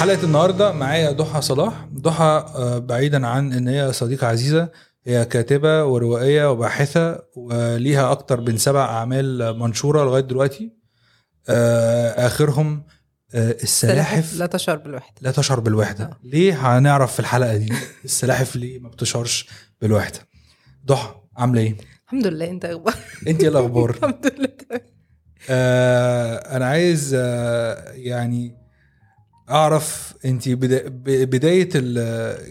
حلقة النهارده معايا ضحى صلاح. ضحى آه، بعيدا عن إن هي صديقة عزيزة هي كاتبة وروائية وباحثة وليها أكتر من سبع أعمال منشورة لغاية دلوقتي. آه، آخرهم آه، السلاحف. لا تشعر بالوحدة. لا تشعر بالوحدة. ليه؟ هنعرف في الحلقة دي. السلاحف ليه ما بتشعرش بالوحدة؟ ضحى عاملة إيه؟ الحمد لله. أنت أخبار أنت إيه الأخبار؟ الحمد لله. آه أنا عايز آه يعني أعرف أنت بدا بداية ال-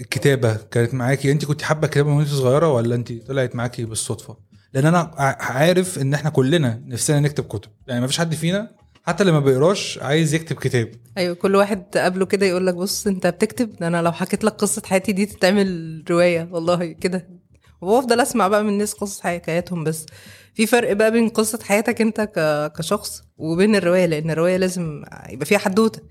الكتابة كانت معاكي؟ أنت كنت حابة الكتابة وأنت صغيرة ولا أنت طلعت معاكي بالصدفة؟ لأن أنا عارف إن إحنا كلنا نفسنا نكتب كتب. يعني ما فيش حد فينا حتى اللي ما بيقراش عايز يكتب كتاب. أيوه كل واحد تقابله كده يقول لك بص أنت بتكتب؟ ده أنا لو حكيت لك قصة حياتي دي تتعمل رواية. والله كده. وافضل أسمع بقى من الناس قصص حكاياتهم بس. في فرق بقى بين قصة حياتك أنت كشخص وبين الرواية لأن الرواية لازم يبقى فيها حدوتة.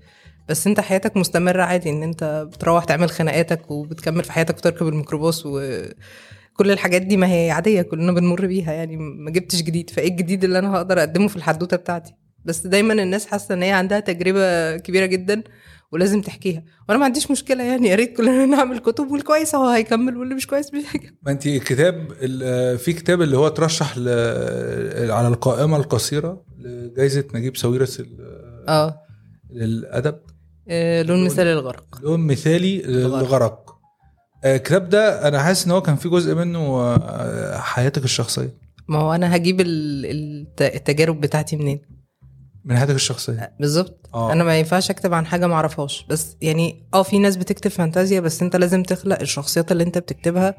بس انت حياتك مستمرة عادي ان انت بتروح تعمل خناقاتك وبتكمل في حياتك وتركب الميكروباص وكل الحاجات دي ما هي عادية كلنا بنمر بيها يعني. ما جبتش جديد فايه الجديد اللي أنا هقدر اقدمه في الحدوتة بتاعتي؟ بس دايما الناس حاسة إن هي عندها تجربة كبيرة جدا ولازم تحكيها. وأنا ما عنديش مشكلة يعني يا ريت كلنا نعمل كتب والكويس هو هيكمل واللي مش كويس مش هيكمل. ما انت الكتاب ال- في كتاب اللي هو ترشح ل- على القائمة القصيرة لجائزه نجيب ساويرس ال- آه للأدب. آه، لون مثال الغرق. لون مثالي للغرق آه، الكتاب ده أنا حاسس إن هو كان في جزء منه آه، حياتك الشخصية. ما هو أنا هجيب ال- الت- التجارب بتاعتي منين؟ من حياتك الشخصية. بالظبط. آه. أنا ما ينفعش أكتب عن حاجة ما أعرفهاش. بس يعني آه في ناس بتكتب فانتازيا بس أنت لازم تخلق الشخصيات اللي أنت بتكتبها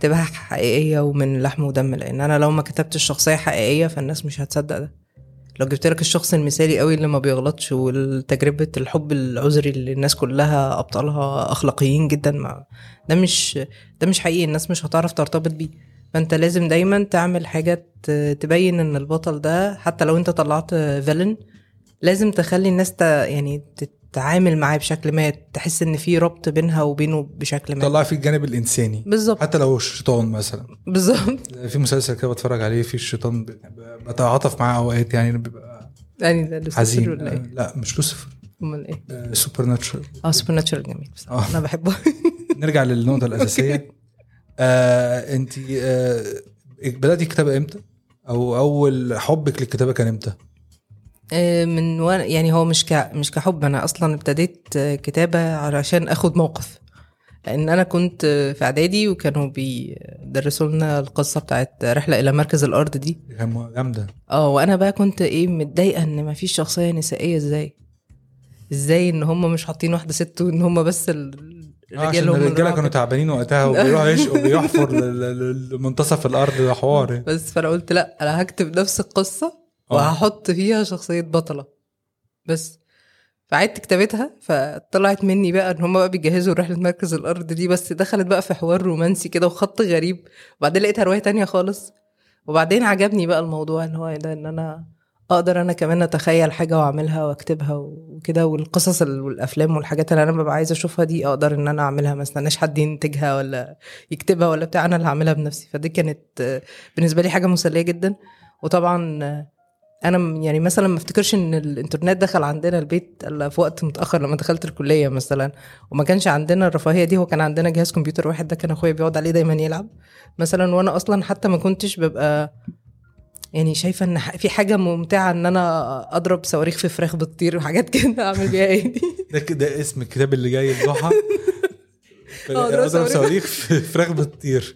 تبقى حقيقية ومن لحم ودم. لأن أنا لو ما كتبتش شخصية حقيقية فالناس مش هتصدق ده. لو جبت لك الشخص المثالي قوي اللي ما بيغلطش والتجربة الحب العذري اللي الناس كلها أبطالها أخلاقيين جدا ما ده مش ده مش حقيقي الناس مش هتعرف ترتبط بيه. فأنت لازم دايما تعمل حاجة ت- تبين إن البطل ده حتى لو أنت طلعت فيلن لازم تخلي الناس ت... يعني تتعامل معاه بشكل ما تحس إن في ربط بينها وبينه بشكل ما. طلع في الجانب الإنساني. بالظبط. حتى لو الشيطان مثلا. بالظبط. في مسلسل كده بتفرج عليه في الشيطان بتعاطف معاه أوقات يعني بيبقى يعني ده حزين. ولا آه، إيه؟ لا مش لوسيفر. أمال إيه؟ Supernatural آه Supernatural جميل بصراحة. آه. أنا بحبه. نرجع للنقطة الأساسية. آه انت آه بدأتي الكتابة إمتى؟ أو أول حبك للكتابة كان إمتى؟ آه، من وأنا يعني هو مش ك... مش كحب أنا أصلا ابتديت آه، كتابة علشان أخد موقف لأن أنا كنت آه، في إعدادي وكانوا بيدرسوا لنا القصة بتاعت رحلة إلى مركز الأرض دي جامدة آه وأنا بقى كنت إيه متضايقة إن مفيش شخصية نسائية إزاي إزاي إن هم مش حاطين واحدة ست وإن هم بس ال- آه، الرجالة كانوا. تعبانين وقتها وبيروحوا يشقوا بيحفر لمنتصف الأرض حوار. بس فأنا قلت لأ أنا هكتب نفس القصة آه. وهحط فيها شخصية بطلة. بس فعدت كتابتها فطلعت مني بقى إن هم بقى بيجهزوا رحلة مركز الأرض دي بس دخلت بقى في حوار رومانسي كده وخط غريب. وبعدين لقيتها رواية تانية خالص. وبعدين عجبني بقى الموضوع إن هو ده إن أنا أقدر أنا كمان أتخيل حاجة وأعملها وأكتبها وكده والقصص ال- والأفلام والحاجات اللي أنا ببقى عايزة أشوفها دي أقدر إن أنا أعملها. ما استناش حد ينتجها ولا يكتبها ولا بتاع أنا اللي هعملها بنفسي. فدي كانت بالنسبة لي حاجة مسلية جدا. وطبعا أنا يعني مثلا ما أفتكرش إن الإنترنت دخل عندنا البيت إلا في وقت متأخر لما دخلت الكلية مثلا وما كانش عندنا الرفاهية دي هو كان عندنا جهاز كمبيوتر واحد ده كان أخويا بيقعد عليه دايما يلعب مثلا وأنا أصلا حتى ما كنتش ببقى يعني شايفة إن في حاجة ممتعة إن أنا أضرب صواريخ في فراخ بتطير وحاجات كده أعمل بيها إيه دي؟ ده كده اسم الكتاب اللي جاي الضحى. آه، أضرب ده. صواريخ في فراخ بتطير.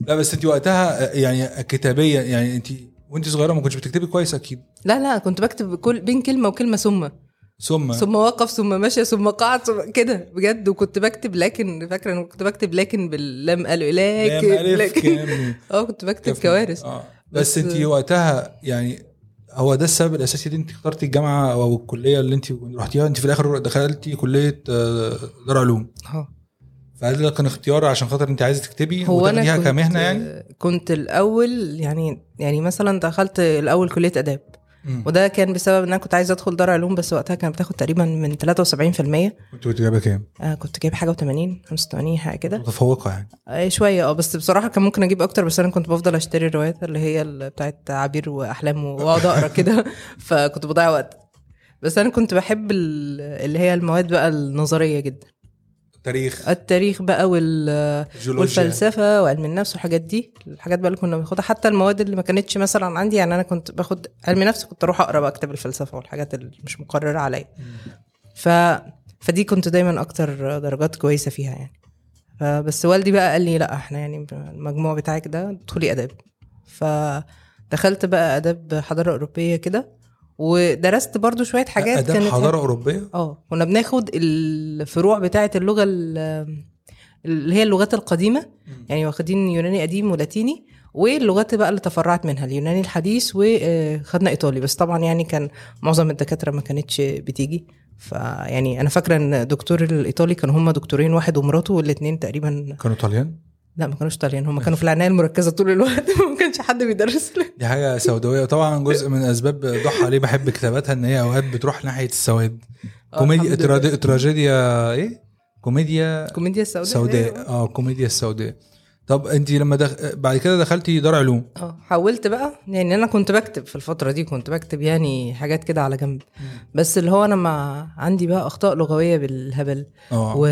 لا بس انت وقتها يعني كتابيا يعني انت وانت صغيرة ما كنتش بتكتبي كويس أكيد. لا لا كنت بكتب كل بين كلمة وكلمة ثم. ثم؟ ثم وقف ثم مشى ثم قعد ثم كده بجد. وكنت بكتب لكن فاكرة إن كنت بكتب لكن باللام قالوا لكن لكن آه كنت بكتب كوارث. آه. بس, بس- انت وقتها يعني هو ده السبب الأساسي اللي انت اخترتي الجامعة أو الكلية اللي انت رحتيها؟ انت في الآخر دخلتي كلية آه، دار علوم. آه. فهل ده كان اختيار عشان خاطر انت عايزه تكتبي هو أنا كنت كمهنة يعني؟ كنت الأول يعني يعني مثلا دخلت الأول كلية آداب. مم. وده كان بسبب إن أنا كنت عايزة أدخل دار علوم بس وقتها كانت بتاخد تقريبا من 73% كنت كنت جايبه كام؟ آه كنت جايب حاجة و80 85 حاجة كده. متفوقة يعني. آه شوية آه بس بصراحة كان ممكن أجيب أكتر بس أنا كنت بفضل أشتري الروايات اللي هي بتاعت عبير وأحلام وأقعد أقرأ كده. فكنت بضيع وقت. بس أنا كنت بحب ال- اللي هي المواد بقى النظرية جدا. تاريخ التاريخ بقى وال والفلسفة وعلم النفس والحاجات دي الحاجات بقى اللي كنا بناخدها. حتى المواد اللي ما كانتش مثلا عندي يعني أنا كنت باخد علم نفس كنت أروح أقرأ بقى كتاب الفلسفة والحاجات اللي مش مقررة عليا. ف فدي كنت دايما أكتر درجات كويسة فيها يعني. فبس والدي بقى قال لي لا إحنا يعني المجموع بتاعك ده ادخلي أداب. فدخلت بقى أداب حضارة أوروبية كده. ودرست برضو شوية حاجات اداب كانت حضارة أوروبية؟ آه كنا بناخد الفروع بتاعة اللغة ال- اللي هي اللغات القديمة يعني واخدين يوناني قديم ولاتيني واللغات بقى اللي تفرعت منها اليوناني الحديث وخدنا إيطالي. بس طبعا يعني كان معظم الدكاترة ما كانتش بتيجي. فيعني أنا فاكرة إن دكتور الإيطالي كانوا هم دكتورين واحد ومراته والاثنين تقريبا كانوا طاليان لا ما كانوش طالعين. هم كانوا في العناية المركزة طول الوقت. ما كانش حد بيدرس دي حاجة سوداوية. وطبعا جزء من أسباب ضحى ليه بحب كتاباتها إن هي أوقات بتروح ناحية السواد. آه، كوميديا تراجيديا إيه؟ كوميديا الكوميديا السوداء. سوداء. آه كوميديا السوداء. طب انت لما دخ... بعد كده دخلتي دار علوم. آه حاولت بقى يعني أنا كنت بكتب في الفترة دي كنت بكتب يعني حاجات كده على جنب. بس اللي هو أنا ما عندي بقى اخطاء لغوية بالهبل. آه. و...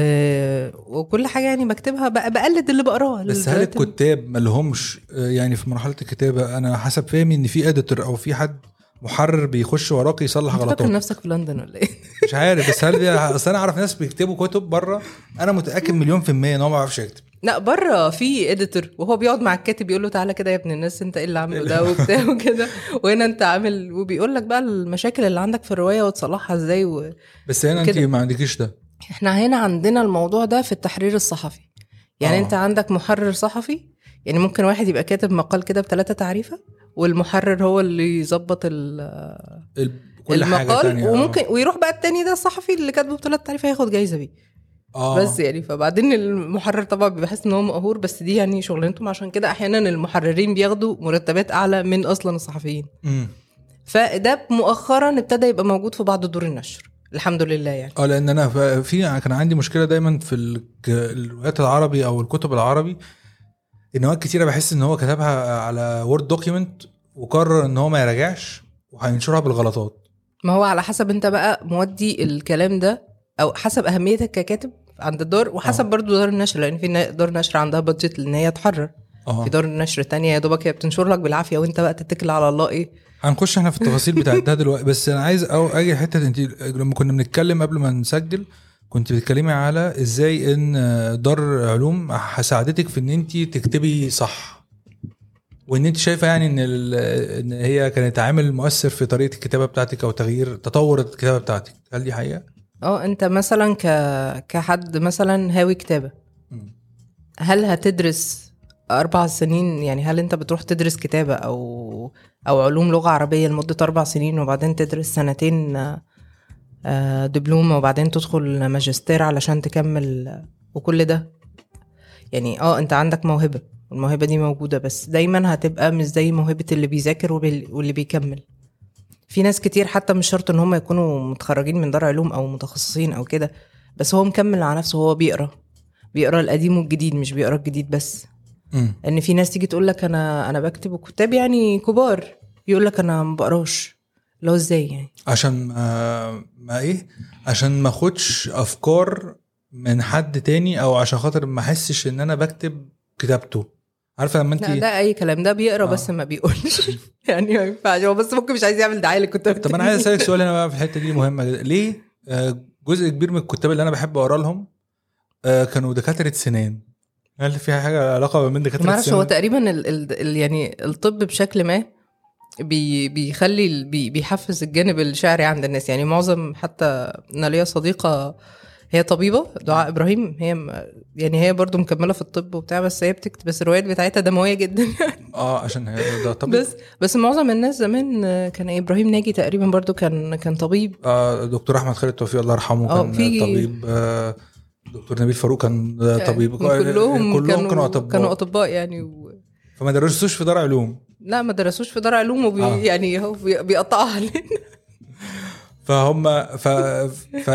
وكل حاجة يعني بكتبها بقى بقلد اللي بقراه بس هل الكتاب ما لهمش يعني في مرحلة الكتابة أنا حسب فهمي ان في editor أو في حد محرر بيخش وراك يصلح انت فاكر غلطات نفسك في لندن ولا إيه؟ مش عارف بس هل أصل أنا أعرف ناس بيكتبوا كتب بره أنا متأكد مليون في المية إن هو ما بيعرفش يكتب. لا بره في editor وهو بيقعد مع الكاتب يقول له تعالى كده يا ابن الناس انت إيه اللي عامله ده وبتاع وكده وهنا انت عامل وبيقول لك بقى المشاكل اللي عندك في الرواية وتصلحها إزاي و... بس هنا انت. ما عندكيش ده إحنا هنا عندنا الموضوع ده في التحرير الصحفي يعني آه. آه. انت عندك محرر صحفي يعني ممكن واحد يبقى كاتب مقال كده بثلاثة تعريفة والمحرر هو اللي يظبط ال- كل المقال تانية آه. وممكن ويروح بقى التاني ده الصحفي اللي كاتبه بثلاث تعريفة ياخد جايزة بيه آه. بس يعني فبعدين المحرر طبعا بيحس إن هو مقهور بس دي يعني شغلانتهم عشان كده أحيانا المحررين بياخدوا مرتبات أعلى من أصلا الصحفيين. مم. فده مؤخرا ابتدى يبقى موجود في بعض دور النشر الحمد لله يعني. آه لأن أنا في كان عندي مشكلة دايما في ال- الروايات العربي أو الكتب العربي إن اوقات كتيرة بحس إن هو كتبها على Word document وقرر إن هو ما يراجعش وهينشرها بالغلطات. ما هو على حسب أنت بقى مودي الكلام ده أو حسب أهميتك ككاتب عند الدار وحسب آه. برضو دار النشر لأن في دار نشر عندها budget ان هي تحرر. آه. في دار النشر تانية يا دوبك هي بتنشر لك بالعافية وأنت بقى تتكل على الله إيه؟ هنخش إحنا في التفاصيل بتاعت ده دلوقتي. بس أنا عايز أو أجي حتة أنت لما كنا بنتكلم قبل ما نسجل كنت بتتكلمي على إزاي إن دار علوم ساعدتك في إن أنت تكتبي صح. وإن أنت شايفة يعني إن إن هي كانت عامل مؤثر في طريقة الكتابة بتاعتك أو تغيير تطور الكتابة بتاعتك. هل دي حقيقة؟ آه انت مثلا ك... كحد مثلا هاوي كتابة. هل هتدرس أربع سنين؟ يعني هل انت بتروح تدرس كتابة أو أو علوم لغة عربية لمدة أربع سنين وبعدين تدرس سنتين آه، دبلومة وبعدين تدخل ماجستير علشان تكمل وكل ده؟ يعني آه انت عندك موهبة الموهبه دي موجودة بس دايما هتبقى مش زي موهبة اللي بيذاكر واللي بيكمل. في ناس كتير حتى مش شرط إن هم يكونوا متخرجين من دار علوم أو متخصصين أو كده بس هو مكمل على نفسه هو بيقرأ بيقرأ القديم والجديد مش بيقرأ الجديد بس. مم. ان في ناس تيجي تقول لك أنا أنا بكتب وكتاب يعني كبار يقول لك أنا ما بقراش. لو إزاي يعني؟ عشان ما, ما إيه؟ عشان ما أخدش أفكار من حد تاني أو عشان خاطر ما أحسش إن أنا بكتب كتابته. عارفة لما انت لا ده أي كلام ده بيقرأ آه. بس ما بيقولش. يعني ما ينفعش هو بس ممكن مش عايز يعمل دعاية للكتاب طب أنا عايز أسألك سؤال هنا بقى في الحتة دي مهمة. ليه؟ آه، جزء كبير من الكتاب اللي أنا بحب أقرأ لهم آه، كانوا دكاترة سنان. هل فيها حاجة علاقة من دكاترة ما أعرفش هو السنان تقريبا ال ال ال يعني الطب بشكل ما بي بيخلي بي بيحفز الجانب الشعري عند الناس. يعني معظم حتى أنا ليا صديقة هي طبيبة دعاء إبراهيم هي يعني هي برضو مكملة في الطب وبتاع بس هي بتكتب بس الروايات بتاعتها دموية جدا آه عشان هي ده طبيب. بس بس معظم الناس زمان كان إبراهيم ناجي تقريبا برضو كان كان طبيب. آه دكتور أحمد خالد توفيق الله يرحمه آه، كان في- طبيب. آه دكتور نبيل فاروق كان آه، طبيب. كلهم كلهم كانوا أطباء. كانوا أطباء يعني و... فما درسوش في دار علوم. لا ما درسوش في دار علوم وبي آه. يعني هو بي- بيقطعها علينا فهم ف ف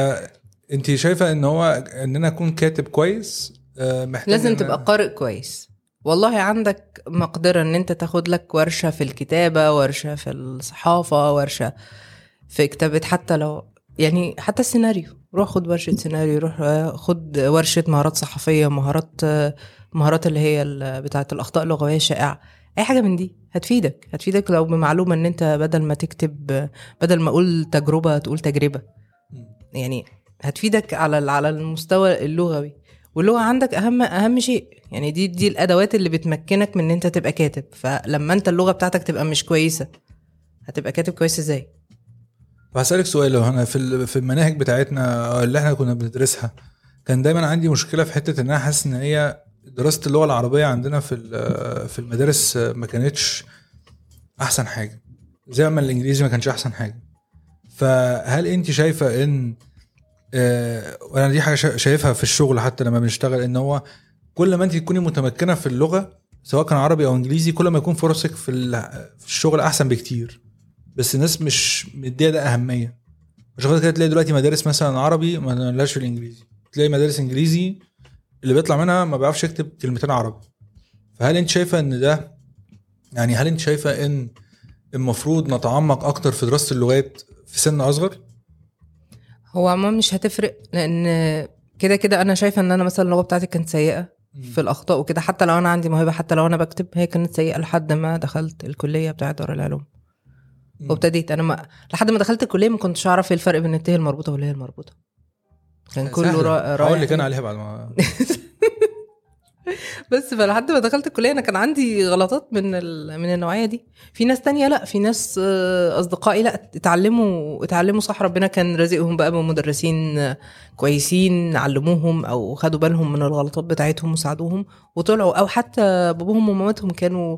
انت شايفة ان هو ان أنا اكون كاتب كويس آه، محتاج لازم تبقى قارئ كويس. والله عندك مقدرة إن أنت تاخد لك ورشة في الكتابة ورشة في الصحافة ورشة في كتابة حتى لو يعني حتى السيناريو. روح خد ورشة سيناريو روح آه، خد ورشة مهارات صحفية مهارات آه، مهارات اللي هي بتاعة الأخطاء اللغوية الشائعة. أي حاجة من دي هتفيدك. هتفيدك لو بمعلومة إن أنت بدل ما تكتب بدل ما أقول تجربة تقول تجربة. يعني هتفيدك على على المستوى اللغوي. واللغة عندك اهم أهم شيء يعني دي دي الأدوات اللي بتمكنك من إن أنت تبقى كاتب. فلما أنت اللغة بتاعتك تبقى مش كويسة هتبقى كاتب كويس إزاي؟ وهسألك سؤال لو أنا في في المناهج بتاعتنا اللي إحنا كنا بندرسها كان دايما عندي مشكلة في حتة إن أنا حاسس إن هي دراسة اللغة العربية عندنا في في المدارس ما كانتش أحسن حاجة. زي ما الإنجليزي ما كانش أحسن حاجة. فهل أنت شايفة إن وأنا دي حاجة شا- شايفها في الشغل حتى لما بنشتغل إن هو كل ما أنت تكوني متمكنة في اللغة سواء كان عربي أو إنجليزي كل ما يكون فرصك في ال- في الشغل أحسن بكتير. بس الناس مش مدية ده أهمية. عشان كده تلاقي دلوقتي مدارس مثلا عربي ما لهاش في الإنجليزي. تلاقي مدارس إنجليزي اللي بيطلع منها ما بيعرفش يكتب كلمتين عربي. فهل أنت شايفة إن ده يعني هل أنت شايفة إن المفروض نتعمق أكتر في دراسة اللغات في سن أصغر؟ هو عموما مش هتفرق لأن كده كده أنا شايفة إن أنا مثلا اللغة بتاعتي كانت سيئة في الأخطاء وكده. حتى لو أنا عندي موهبة حتى لو أنا بكتب هي كانت سيئة لحد ما دخلت الكلية بتاعه دار العلوم. وابتديت أنا ما لحد ما دخلت الكلية ما كنتش أعرف إيه الفرق بين الت المربوطة والهي المربوطة. كان كله سهلة. را- رايح هقول لك أنا عليها بعد ما بس فلحد ما دخلت الكلية أنا كان عندي غلطات من. من النوعية دي في ناس تانية لأ في ناس آه، أصدقائي لأ اتعلموا اتعلموا صح ربنا كان رازقهم بقى بمدرسين آه، كويسين علموهم أو خدوا بالهم من الغلطات بتاعتهم وساعدوهم وطلعوا أو حتى باباهم ومامتهم كانوا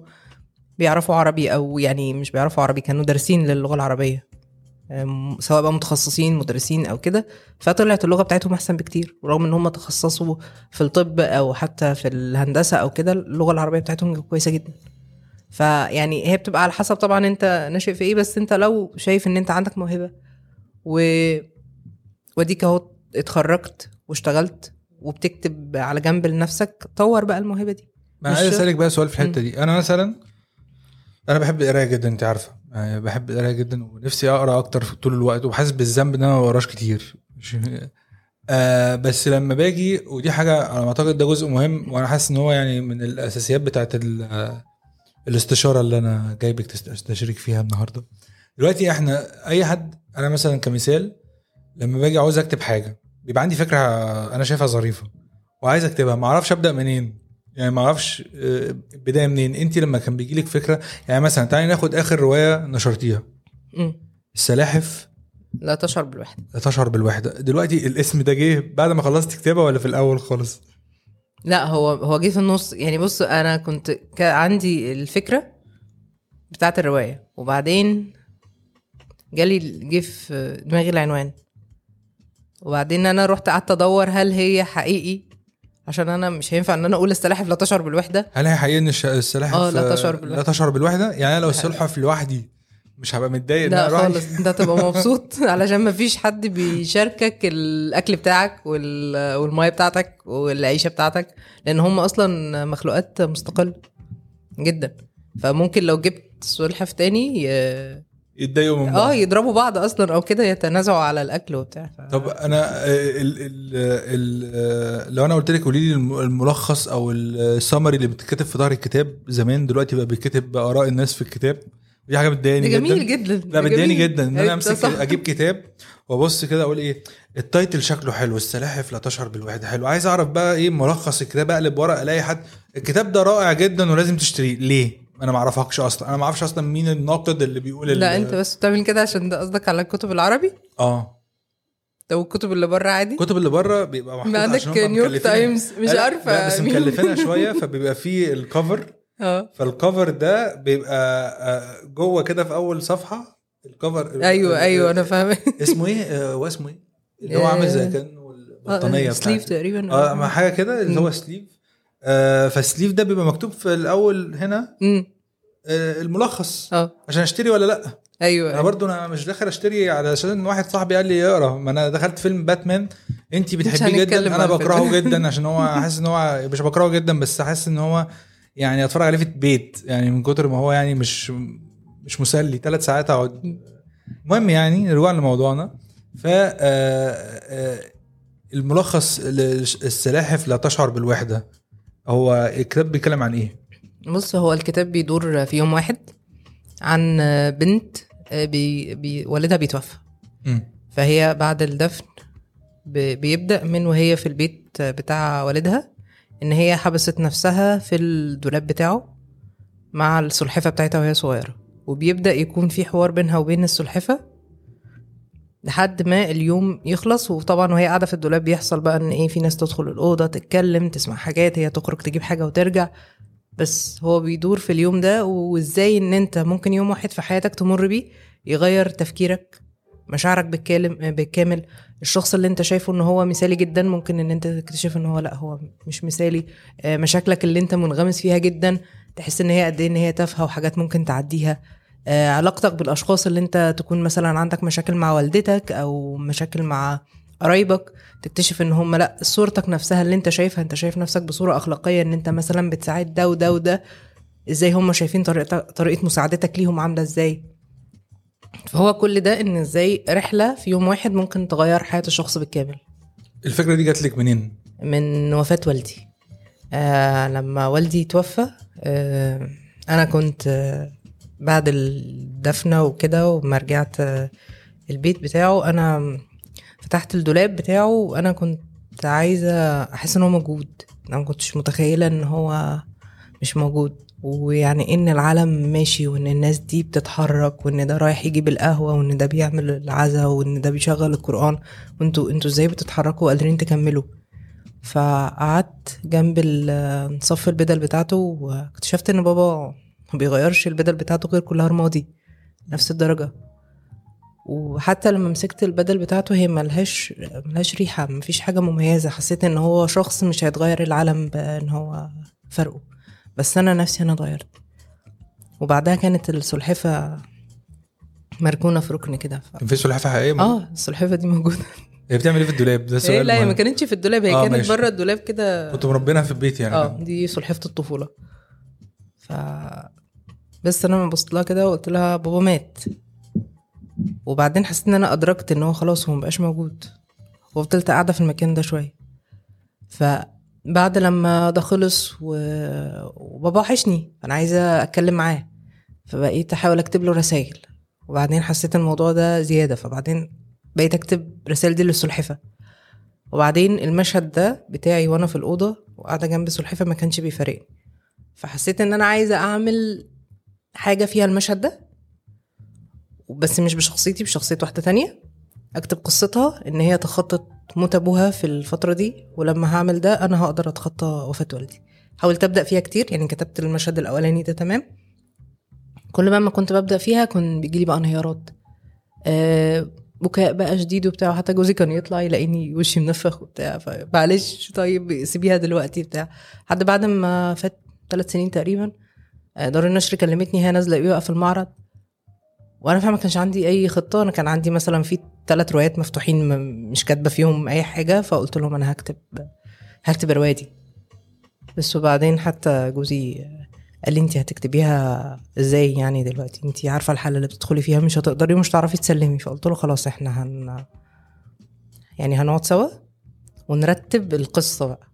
بيعرفوا عربي أو يعني مش بيعرفوا عربي كانوا دارسين للغة العربية سواء بقى متخصصين مدرسين أو كده فطلعت اللغة بتاعتهم أحسن بكتير. ورغم إن هم تخصصوا في الطب أو حتى في الهندسة أو كده اللغة العربية بتاعتهم كويسة جدا. فيعني هي بتبقى على حسب طبعا أنت ناشئ في إيه بس أنت لو شايف إن أنت عندك موهبة و وديك أهو اتخرجت واشتغلت وبتكتب على جنب لنفسك طور بقى الموهبة دي. ما مش عايز. أسألك بقى سؤال في الحتة دي. أنا مثلا أنا بحب القراية جدا أنت عارفة. بحب القراية جدا ونفسي أقرأ أكتر طول الوقت وحاسس بالذنب إن أنا ما بقراش كتير. آه بس لما باجي ودي حاجة ما أعتقد ده جزء مهم وأنا حاسس إن هو يعني من الأساسيات بتاعت ال- الاستشارة اللي أنا جايبك تست- استشيرك فيها النهارده. دلوقتي إحنا أي حد أنا مثلا كمثال لما باجي عاوز أكتب حاجة بيبقى عندي فكرة أنا شايفها ظريفة وعايز أكتبها ما أعرفش أبدأ منين. يعني ما أعرفش آه، البدايه منين. انت لما كان بيجي لك فكرة يعني مثلا تعالي ناخد آخر رواية نشرتيها. السلاحف. لا تشعر بالوحدة. لا تشعر بالوحدة. دلوقتي الاسم ده جه بعد ما خلصت كتابة ولا في الأول خالص؟ لا هو هو جه في النص. يعني بص أنا كنت كان عندي الفكرة بتاعت الرواية وبعدين جالي جه في دماغي العنوان. وبعدين أنا رحت قعدت أدور هل هي حقيقي؟ عشان أنا مش هينفع إن أنا أقول السلاحف لا تشعر بالوحدة. هل هي حقيقي إن السلاحف آه، لا آه، تشعر بالوحدة. لا تشعر بالوحدة؟ يعني أنا لو السلحف لوحدي مش هبقى متضايق لا؟ خالص أنت هتبقى مبسوط. علشان ما فيش حد بيشاركك الأكل بتاعك وال- والمية بتاعتك والعيشة بتاعتك لأن هم أصلا مخلوقات مستقلة جدا. فممكن لو جبت سلحف تاني ي- يتضايقوا من آه بعض يضربوا بعض أصلا أو كده يتنازعوا على الاكل وبتاع. طب أنا آه، ال ال ال آه، لو أنا قلت لك قولي لي الم- الملخص أو السمري اللي بتتكتب في ظهر الكتاب زمان دلوقتي بقى بيتكتب باراء الناس في الكتاب دي حاجة بتضايقني جدا جميل جدا لا بتضايقني. جدا إن أنا أيوة، أمسك. أجيب كتاب وأبص كده أقول إيه ال title شكله حلو السلاحف لا تشعر بالوحدة حلو عايز أعرف بقى إيه ملخص الكتاب أقلب ورق ألاقي حد الكتاب ده رائع جدا ولازم تشتريه ليه أنا ما اعرفكش أصلا. أنا ما أعرفش أصلا مين الناقد اللي بيقول لا أنت بس بتعمل كده عشان ده قصدك على الكتب العربي؟ آه. طب الكتب اللي بره عادي؟ الكتب اللي بره بيبقى محطوط عندك New York Times مش عارفة لا بس. مكلفينها شوية فبيبقى فيه ال cover آه. فال cover ده بيبقى آه، جوه كده في أول صفحة. ال cover أيوه أيوه أنا فاهمة. اسمه إيه؟ آه، هو اسمه إيه؟ اللي هو عامل زي كانه البطانيه sleeve بتاعته. تقريبا. آه حاجة كده اللي هو. sleeve آه فال sleeve ده بيبقى مكتوب في الأول هنا؟ امم آه الملخص. آه. عشان أشتري ولا لأ؟ أيوه أنا أيوة. برضو أنا مش داخل أشتري علشان واحد صاحبي قال لي اقرا ما أنا دخلت فيلم باتمان. انت بتحبيه جدا؟ أنا. بكرهه جدا عشان هو حاسس إن هو مش بكرهه جدا بس حاسس إن هو يعني أتفرج عليه في البيت. يعني من كتر ما هو يعني مش مش مسلي. ثلاث ساعات أقعد. المهم يعني رجوعا لموضوعنا. ف آه، آه، الملخص للسلاحف لا تشعر بالوحدة. هو الكتاب بيتكلم عن إيه؟ بص هو الكتاب بيدور في يوم واحد عن بنت بي بي والدها بيتوفى. فهي بعد الدفن ب- بيبدأ من وهي في البيت بتاع والدها إن هي حبست نفسها في الدولاب بتاعه مع السلحفة بتاعتها وهي صغيرة وبيبدأ يكون في حوار بينها وبين السلحفة لحد ما اليوم يخلص. وطبعا وهي قاعدة في الدولاب بيحصل بقى إن إيه في ناس تدخل الأوضة تتكلم تسمع حاجات هي تخرج تجيب حاجة وترجع. بس هو بيدور في اليوم ده وإزاي إن أنت ممكن يوم واحد في حياتك تمر بيه يغير تفكيرك مشاعرك بالكامل بالكامل. الشخص اللي أنت شايفه إن هو مثالي جدا ممكن إن أنت تكتشف إن هو لأ هو مش مثالي. آه، مشاكلك اللي أنت منغمس فيها جدا تحس إن هي قد إيه إن هي تافهة وحاجات ممكن تعديها. علاقتك بالأشخاص اللي أنت تكون مثلا عندك مشاكل مع والدتك أو مشاكل مع قرايبك تكتشف إن هم لأ صورتك نفسها اللي أنت شايفها أنت شايف نفسك بصورة أخلاقية إن أنت مثلا بتساعد ده وده وده إزاي هم شايفين طريقه طريقة مساعدتك ليهم عاملة إزاي؟ فهو كل ده إن إزاي رحلة في يوم واحد ممكن تغير حياة الشخص بالكامل. الفكرة دي جات لك منين؟ من وفاة والدي. آه لما والدي توفى آه أنا كنت آه بعد الدفنة وكده وما رجعت آه البيت بتاعه. أنا فتحت الدولاب بتاعه وأنا كنت عايزة أحس إن هو موجود. أنا كنتش متخيلة إن هو مش موجود. ويعني إن العالم ماشي وإن الناس دي بتتحرك وإن ده رايح يجيب القهوه وإن ده بيعمل العزا وإن ده بيشغل القرآن. وإنتوا إنتوا إزاي بتتحركوا وقادرين تكملوا؟ فقعدت جنب ال- صف البدل بتاعته واكتشفت إن بابا ما بيغيرش البدل بتاعته غير كلها رمادي نفس الدرجة. وحتى لما مسكت البدل بتاعته هي ملهاش ملهاش ريحة مفيش حاجة مميزة. حسيت إن هو شخص مش هيتغير العالم بان هو فرقه. بس أنا نفسي أنا اتغيرت. وبعدها كانت السلحفة مركونة في ركن كده. ف... في سلحفاه حقيقية؟ آه السلحفة دي موجودة. هي بتعمل إيه في الدولاب؟ ده هي سؤال لا هي ما. كانتش في الدولاب هي آه، كانت ماشي. بره الدولاب كده. كنت مربينها في البيت يعني. آه دي سلحفة الطفولة. ف بس أنا لما بصيت لها كده وقلت لها بابا مات. وبعدين حسيت إن أنا أدركت إن هو خلاص هو مبقاش موجود. وفضلت قاعدة في المكان ده شوية. فبعد لما ده خلص و... وبابا وحشني. أنا عايزة أتكلم معاه. فبقيت أحاول أكتب له رسائل. وبعدين حسيت الموضوع ده زيادة. فبعدين بقيت أكتب رسائل دي للسلحفة. وبعدين المشهد ده بتاعي وأنا في الأوضة وقاعدة جنب السلحفه ما كانش بيفارقني. فحسيت إن أنا عايزة أعمل حاجة فيها المشهد ده بس مش بشخصيتي بشخصية واحدة تانية. أكتب قصتها إن هي تخطط موت أبوها في الفترة دي ولما هعمل ده أنا هقدر أتخطى وفاة والدي. حاولت أبدأ فيها كتير يعني كتبت المشهد الأولاني ده تمام. كل ما كنت ببدأ فيها كان بيجيلي بقى انهيارات. آه بكاء بقى شديد وبتاع حتى جوزي كان يطلع يلاقيني وشي منفخ وبتاع فمعلش طيب سيبيها دلوقتي بتاع. حد بعد ما فات ثلاث سنين تقريبا دار النشر كلمتني هي نازلة إيه في المعرض؟ وأنا فاهمه ما كانش عندي أي خطة. أنا كان عندي مثلا في ثلاث روايات مفتوحين مش كاتبة فيهم أي حاجة فقلت لهم أنا هكتب هكتب الروايه دي بس وبعدين حتى جوزي قال لي انت هتكتبيها إزاي يعني دلوقتي؟ انت عارفة الحالة اللي بتدخلي فيها مش هتقدري ومش هتعرفي تسلمي. فقلت له خلاص إحنا هن يعني هنقعد سوا ونرتب القصة بقى.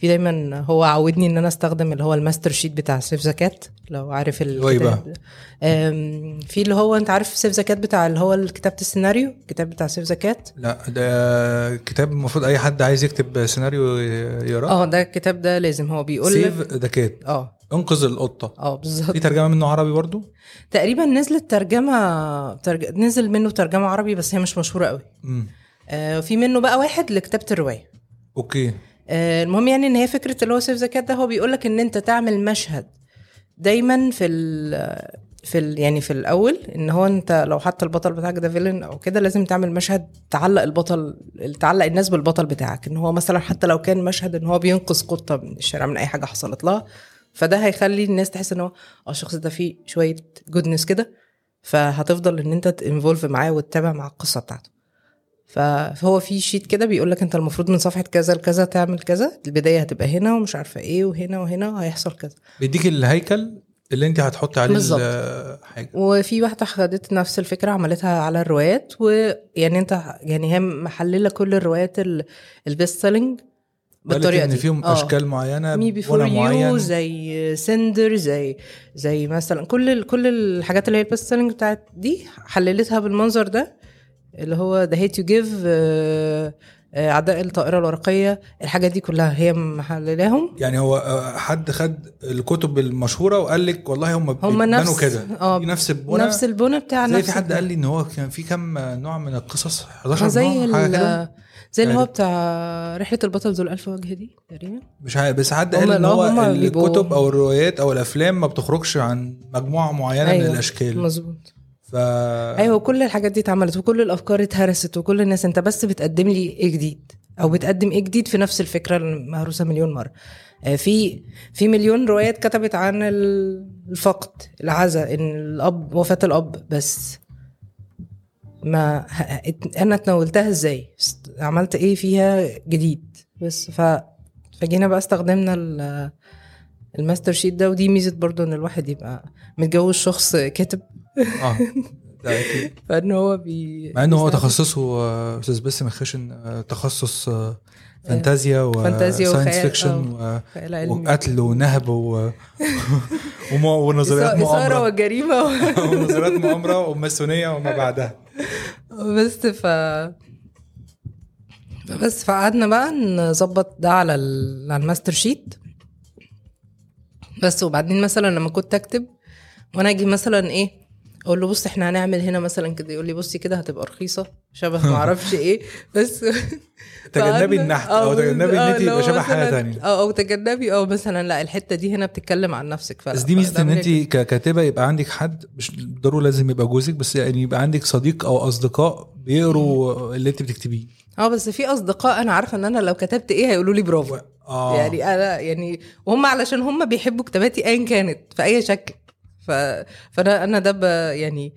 ففي دايما هو عودني إن أنا أستخدم اللي هو ال master sheet بتاع Save the Cat لو عارف هو إيه؟ الكتاب أم، في اللي هو أنت عارف Save the Cat بتاع اللي هو كتابه السيناريو؟ الكتاب بتاع سيف زكات لا ده كتاب المفروض أي حد عايز يكتب سيناريو يقراه آه ده الكتاب ده لازم. هو بيقول سيف ذا كات آه. أنقذ القطة. آه بالظبط. في ترجمة منه عربي برضو؟ تقريبا نزلت ترجمه ترج... نزل منه ترجمة عربي بس هي مش مشهورة قوي. امم آه في منه بقى واحد لكتابة الرواية. Okay. المهم يعني إن هي فكرة اللي هو Save the Cat ده هو بيقول لك إن أنت تعمل مشهد دايما في ال في ال يعني في الأول إن هو أنت لو حتى البطل بتاعك ده villain أو كده لازم تعمل مشهد تعلق البطل تعلق الناس بالبطل بتاعك. إن هو مثلا حتى لو كان مشهد إن هو بينقذ قطة من الشارع من أي حاجة حصلت لها فده هيخلي الناس تحس إن هو آه الشخص ده فيه شوية goodness كده فهتفضل إن أنت ت involve معاه وتتابع مع القصة بتاعته. فهو في sheet كده بيقول لك انت المفروض من صفحة كذا لكذا تعمل كذا البداية هتبقى هنا ومش عارفة إيه وهنا وهنا وهيحصل كذا بيديك الهيكل اللي انت هتحطي عليه بالظبط. الحاجة وفي واحدة خدت نفس الفكرة عملتها على الروايات ويعني انت يعني هي محللة كل الروايات ال- ال best selling بالطريقة إن دي فيهم آه. أشكال معينة Me Before You معين زي Cinder زي زي مثلا كل كل الحاجات اللي هي ال best selling بتاعت دي حللتها بالمنظر ده اللي هو The Hate U Give أعداء الطائرة الورقية الحاجات دي كلها هي محللاهم. يعني هو آه، حد خد الكتب المشهورة وقال لك والله هم هم نفس كده. آه في نفس البنى نفس البنى بتاع زي نفس في حد. قال لي إن هو كان في كم نوع من القصص؟ 11 زي نوع حاجة كده؟ زي اللي هو يعني- بتاع رحلة البطل ذو الألف وجه دي تقريبا. مش عارف بس حد قال إن هو الكتب أو الروايات أو الأفلام ما بتخرجش عن مجموعة معينة من الأشكال. مظبوط. ف أيوه كل الحاجات دي اتعملت وكل الأفكار اتهرست وكل الناس أنت بس بتقدم لي إيه جديد؟ أو بتقدم إيه جديد في نفس الفكرة المهروسة مليون مرة. آه، في في مليون روايات كتبت عن ال- الفقد العزاء إن الأب وفاة الأب بس. ما أنا تناولتها إزاي؟ عملت إيه فيها جديد؟ بس ف فجينا بقى استخدمنا ال- ال master sheet ده ودي ميزة برضو إن الواحد يبقى متجوز شخص كاتب. آه. ده أكيد. فان هو بي مع إنه هو تخصصه آه، أستاذ باسم الخشن آه، تخصص آه، فانتازيا فانتازيا و science fiction. وقتل ونهب و... ونظريات مؤامرة. وجريمة. ونظريات مؤامرة وماسونية وما بعدها. بس ف بس فقعدنا بقى نظبط ده على ال... على ال master sheet. بس وبعدين مثلا لما كنت أكتب وأنا أجي مثلا إيه أقول له بص إحنا هنعمل هنا مثلا كده يقول لي بصي كده هتبقى رخيصة شبه ما أعرفش إيه بس تجنبي النحت آه، أو تجنبي إن آه، انت يبقى شبه حاجة مثلاً- تانية. آه أو تجنبي آه مثلا لا الحتة دي هنا بتتكلم عن نفسك فلا بس دي ميزة إن انت ككاتبه يبقى عندك حد مش ضروري لازم يبقى جوزك بس يعني يبقى عندك صديق أو أصدقاء بيقروا اللي انت بتكتبيه. آه بس في أصدقاء أنا عارفة إن أنا لو كتبت إيه هيقولوا لي برافو. آه. يعني أنا يعني وهم علشان هم بيحبوا كتاباتي ايا كانت في أي شكل. ف... فانا أنا ده ب... يعني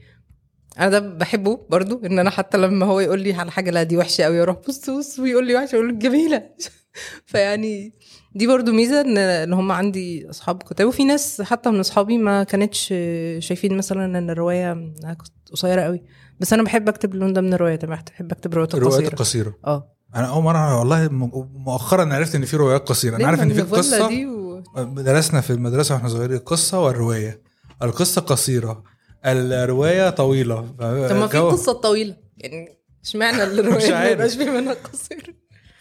أنا ده بحبه برضو إن أنا حتى لما هو يقول لي على حاجة لا دي وحشة قوي أروح بص بص ويقول لي وحشة أقول له جميلة. فيعني دي برضو ميزة ان إن هم عندي أصحاب كتاب وفي ناس حتى من أصحابي ما كانتش شايفين مثلا إن الرواية قصيرة قوي بس أنا بحب أكتب اللون ده من الروايات أنا بحب أكتب روايات الروايات قصيره القصيرة. آه. أنا أول مرة والله مؤخرا عرفت إن في روايات قصيرة. أنا عارف إن في قصة و... درسنا في المدرسة وإحنا صغيرين القصة والرواية. القصة قصيرة. الرواية طويلة. طب ما في قصة طويلة. يعني اشمعنى الرواية؟ ما عارف. يبقاش في منها قصير.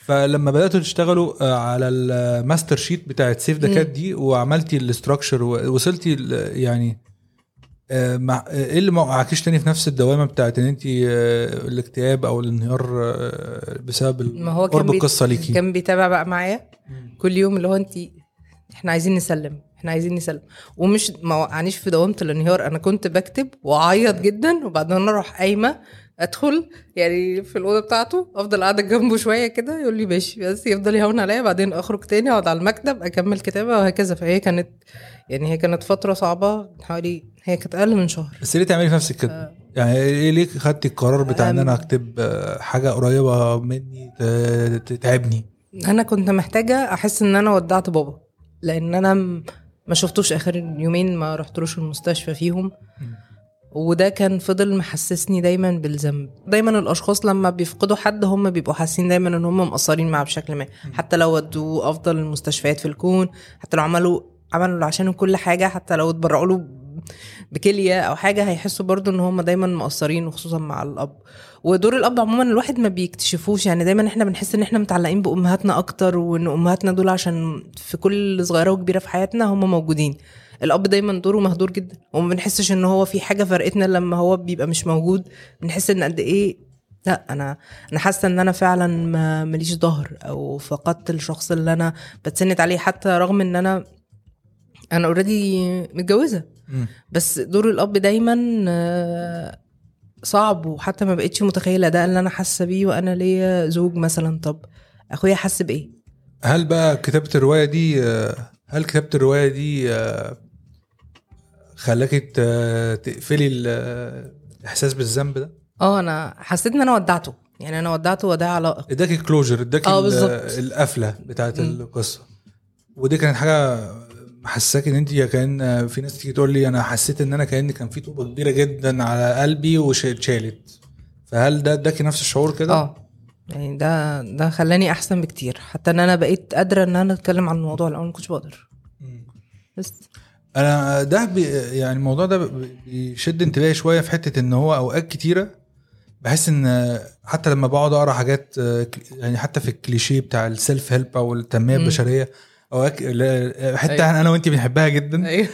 فلما بدأتوا تشتغلوا آه، على ال master sheet بتاعت Save the Cat دي وعملتي ال structure ووصلتي يعني آه، مع إيه اللي ما وقعكيش تاني في نفس الدوامة بتاعت إن انت الاكتئاب أو الانهيار آه، بسبب ما هو قرب القصة ليكي؟ كان بيتابع بقى معايا كل يوم اللي هو انت إحنا عايزين نسلم. إحنا عايزين نسلم. ومش ما وقعنيش في دوامة الانهيار. أنا كنت بكتب وأعيط جدا وبعدين أروح قايمة أدخل يعني في الأوضة بتاعته أفضل قاعدة جنبه شوية كده يقول لي ماشي بس يفضل يهون عليا بعدين أخرج تاني أقعد على المكتب أكمل كتابة وهكذا. فهي كانت يعني هي كانت فترة صعبة حوالي هي كانت أقل من شهر. بس ليه تعملي في نفسك كده؟ يعني إيه ليه خدتي القرار بتاع إن أنا أكتب آه، حاجة قريبة مني تتعبني؟ أنا كنت محتاجة أحس إن أنا ودعت بابا لأن أنا ما شفتوش آخر يومين ما رحتلوش المستشفى فيهم. وده كان فضل محسسني دايما بالذنب. دايما الأشخاص لما بيفقدوا حد هم بيبقوا حاسين دايما إن هم مقصرين معاه بشكل ما. حتى لو ودوه أفضل المستشفيات في الكون حتى لو عملوا عملوا عشانه كل حاجة حتى لو اتبرعوا له بكلية أو حاجة هيحسوا برضو إن هم دايما مقصرين وخصوصا مع الأب. ودور الأب عموما الواحد ما بيكتشفوش. يعني دايما إحنا بنحس إن إحنا متعلقين بأمهاتنا أكتر وإن أمهاتنا دول عشان في كل صغيرة وكبيرة في حياتنا هم موجودين. الأب دايما دوره مهدور جدا وما بنحسش إن هو في حاجة فرقتنا لما هو بيبقى مش موجود. بنحس إن قد إيه لأ أنا أنا حاسة إن أنا فعلا ما ماليش ظهر أو فقدت الشخص اللي أنا بتسند عليه حتى رغم إن أنا أنا اوريدي متجوزة. بس دور الأب دايما آه، صعب وحتى ما بقتش متخيلة ده اللي أنا حاسة بيه وأنا ليا زوج مثلا طب أخويا حس بإيه هل بقى كتابة الرواية دي آه، هل كتابة الرواية دي آه، خلاكي تقفلي ال- الاحساس بالذنب ده؟ آه أنا حسيت إن أنا ودعته يعني أنا ودعته وداع لائق إداكي كلوجر إداكي. القفلة بتاعت. القصة ودي كانت حاجة محساك إن أنت كان في ناس تيجي تقول لي أنا حسيت إن أنا كان كان في طوبة كبيرة جدا على قلبي واتشالت فهل ده اداكي نفس الشعور كده؟ آه يعني ده ده خلاني أحسن بكتير حتى إن أنا بقيت قادرة إن أنا أتكلم عن الموضوع الأول ما كنتش بقدر. بس أنا ده بي يعني الموضوع ده بي- بيشد انتباهي شوية في حتة إن هو أوقات كتيرة بحس إن حتى لما بقعد أقرأ حاجات آه، يعني حتى في الكليشيه بتاع ال self help أو التنمية مم. البشرية أوقات حتة أيوة. أنا وانت بنحبها جدا. أيوه.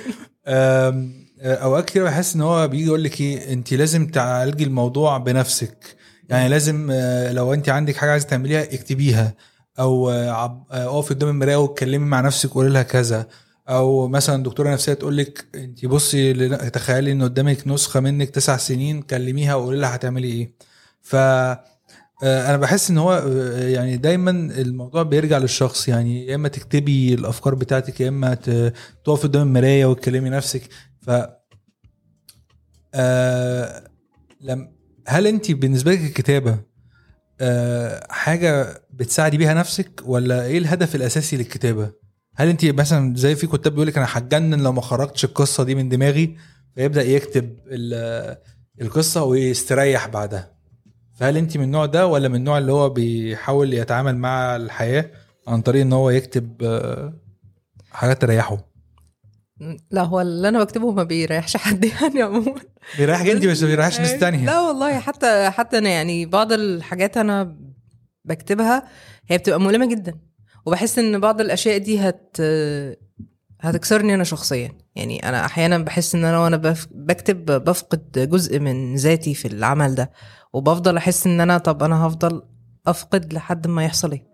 أوقات كتير بحس إن هو بيجي يقول لك إيه انت لازم تعالجي الموضوع بنفسك. يعني لازم آه، لو انت عندك حاجة عايزة تعمليها اكتبيها. أو آه، آه، اقفي قدام المراية واتكلمي مع نفسك وقولي لها كذا. أو مثلا دكتورة نفسية تقول لك انت بصي تخيلي إن قدامك نسخة منك تسع سنين كلميها وقولي لها هتعملي إيه. ف أنا بحس إن هو آه، يعني دايما الموضوع بيرجع للشخص يعني يا إما تكتبي الأفكار بتاعتك يا إما تقفي قدام المراية وتكلمي نفسك. ف آه لم هل أنت بالنسبة لك الكتابة آه حاجة بتساعدي بيها نفسك؟ ولا إيه الهدف الأساسي للكتابة؟ هل أنت مثلا زي في كتاب بيقول لك أنا هتجنن لو ما خرجتش القصة دي من دماغي؟ فيبدأ يكتب ال- القصة ويستريح بعدها. فهل انت من النوع ده ولا من النوع اللي هو بيحاول يتعامل مع الحياة عن طريق ان هو يكتب آه، حاجات تريحه؟ لا هو اللي أنا بكتبه ما بيريحش حد يعني عموما. بيريحك انت بس ما بيريحش ناس تانية. لا والله حتى حتى أنا يعني بعض الحاجات أنا بكتبها هي بتبقى مؤلمة جدا وبحس ان بعض الأشياء دي هت هتكسرني أنا شخصيا. يعني أنا أحيانا بحس ان أنا وأنا بكتب بفقد جزء من ذاتي في العمل ده. وبفضل أحس إن أنا طب أنا هفضل أفقد لحد ما يحصل إيه.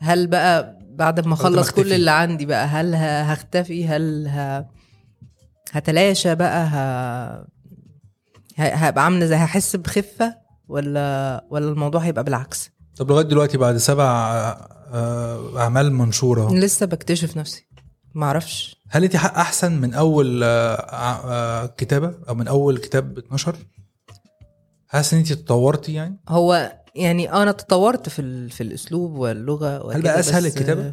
هل بقى بعد ما أخلص كل. اللي عندي بقى هل هختفي؟ هل ه... هتلاشى بقى؟ ه... هبقى عاملة زي هحس بخفة ولا ولا الموضوع هيبقى بالعكس؟ طب لغاية دلوقتي بعد سبع آه، أعمال منشورة لسه بكتشف نفسي. ما أعرفش هل انت حق أحسن من أول آه، آه، كتابة أو من أول كتاب اتنشر؟ حاسس إن انت تطورتي يعني هو يعني أنا تطورت في ال... في الأسلوب واللغة هل بقى أسهل بس- الكتابة؟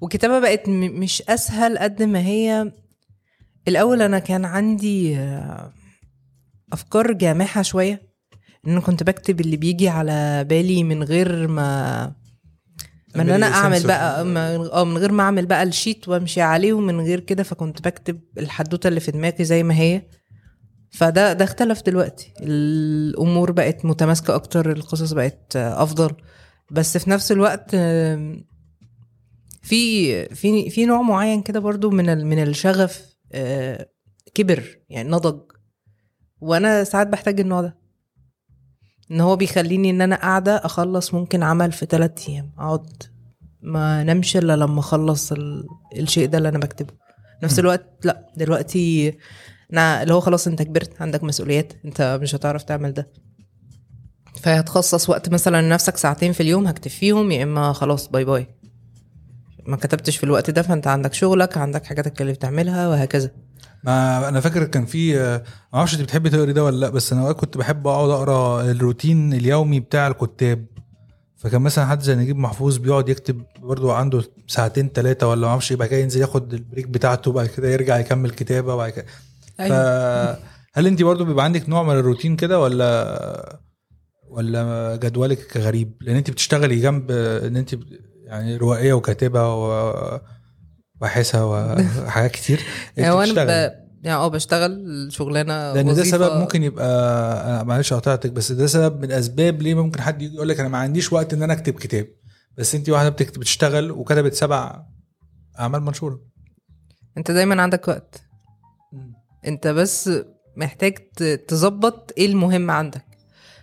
والكتابة بقت م... مش أسهل قد ما هي الأول أنا كان عندي آه، أفكار جامحة شوية إن كنت بكتب اللي بيجي على بالي من غير ما ما إن أنا أعمل. بقى ما- آه من غير ما أعمل بقى الشيت وأمشي عليه ومن غير كده فكنت بكتب الحدوتة اللي في دماغي زي ما هي فده ده اختلف دلوقتي. الأمور بقت متماسكة أكتر القصص بقت أفضل. بس في نفس الوقت في في في نوع معين كده برضو من من الشغف كبر يعني نضج. وأنا ساعات بحتاج النوع ده. إن هو بيخليني إن أنا قاعدة أخلص ممكن عمل في ثلاثة أيام. أقعد ما نمشي إلا لما أخلص ال... الشيء ده اللي أنا بكتبه. نفس. الوقت لأ. دلوقتي أنا اللي هو خلاص انت كبرت عندك مسؤوليات انت مش هتعرف تعمل ده. فهتخصص وقت مثلا لنفسك ساعتين في اليوم هكتب فيهم يا إما خلاص bye bye. ما كتبتش في الوقت ده فانت عندك شغلك عندك حاجاتك اللي بتعملها وهكذا. ما أنا فاكر كان في ما أعرفش أنت بتحبي تقري ده ولا لأ بس أنا كنت بحب أقعد أقرأ الروتين اليومي بتاع الكتاب. فكان مثلا حد زي نجيب محفوظ بيقعد يكتب برضه عنده ساعتين ثلاثة ولا ما أعرفش يبقى كده ينزل ياخد ال break بتاعته وبعد كده يرجع يكمل كتابة وبعد كده فهل انت برضه بيبقى عندك نوع من الروتين كده ولا ولا جدولك غريب؟ لأن انت بتشتغلي جنب ان انت يعني روائية وكاتبة و باحثه وحاجات كتير. يعني بتشتغلي. ب... يعني آه بشتغل شغلانة لأن ده سبب ممكن يبقى معلش قطعتك بس ده سبب من أسباب ليه ممكن حد يجي يقول لك أنا ما عنديش وقت إن أنا أكتب كتاب. بس انت واحدة بتكتب بتشتغل وكتبت سبع أعمال منشورة. أنت دايما عندك وقت. انت بس محتاج تظبط إيه المهم عندك.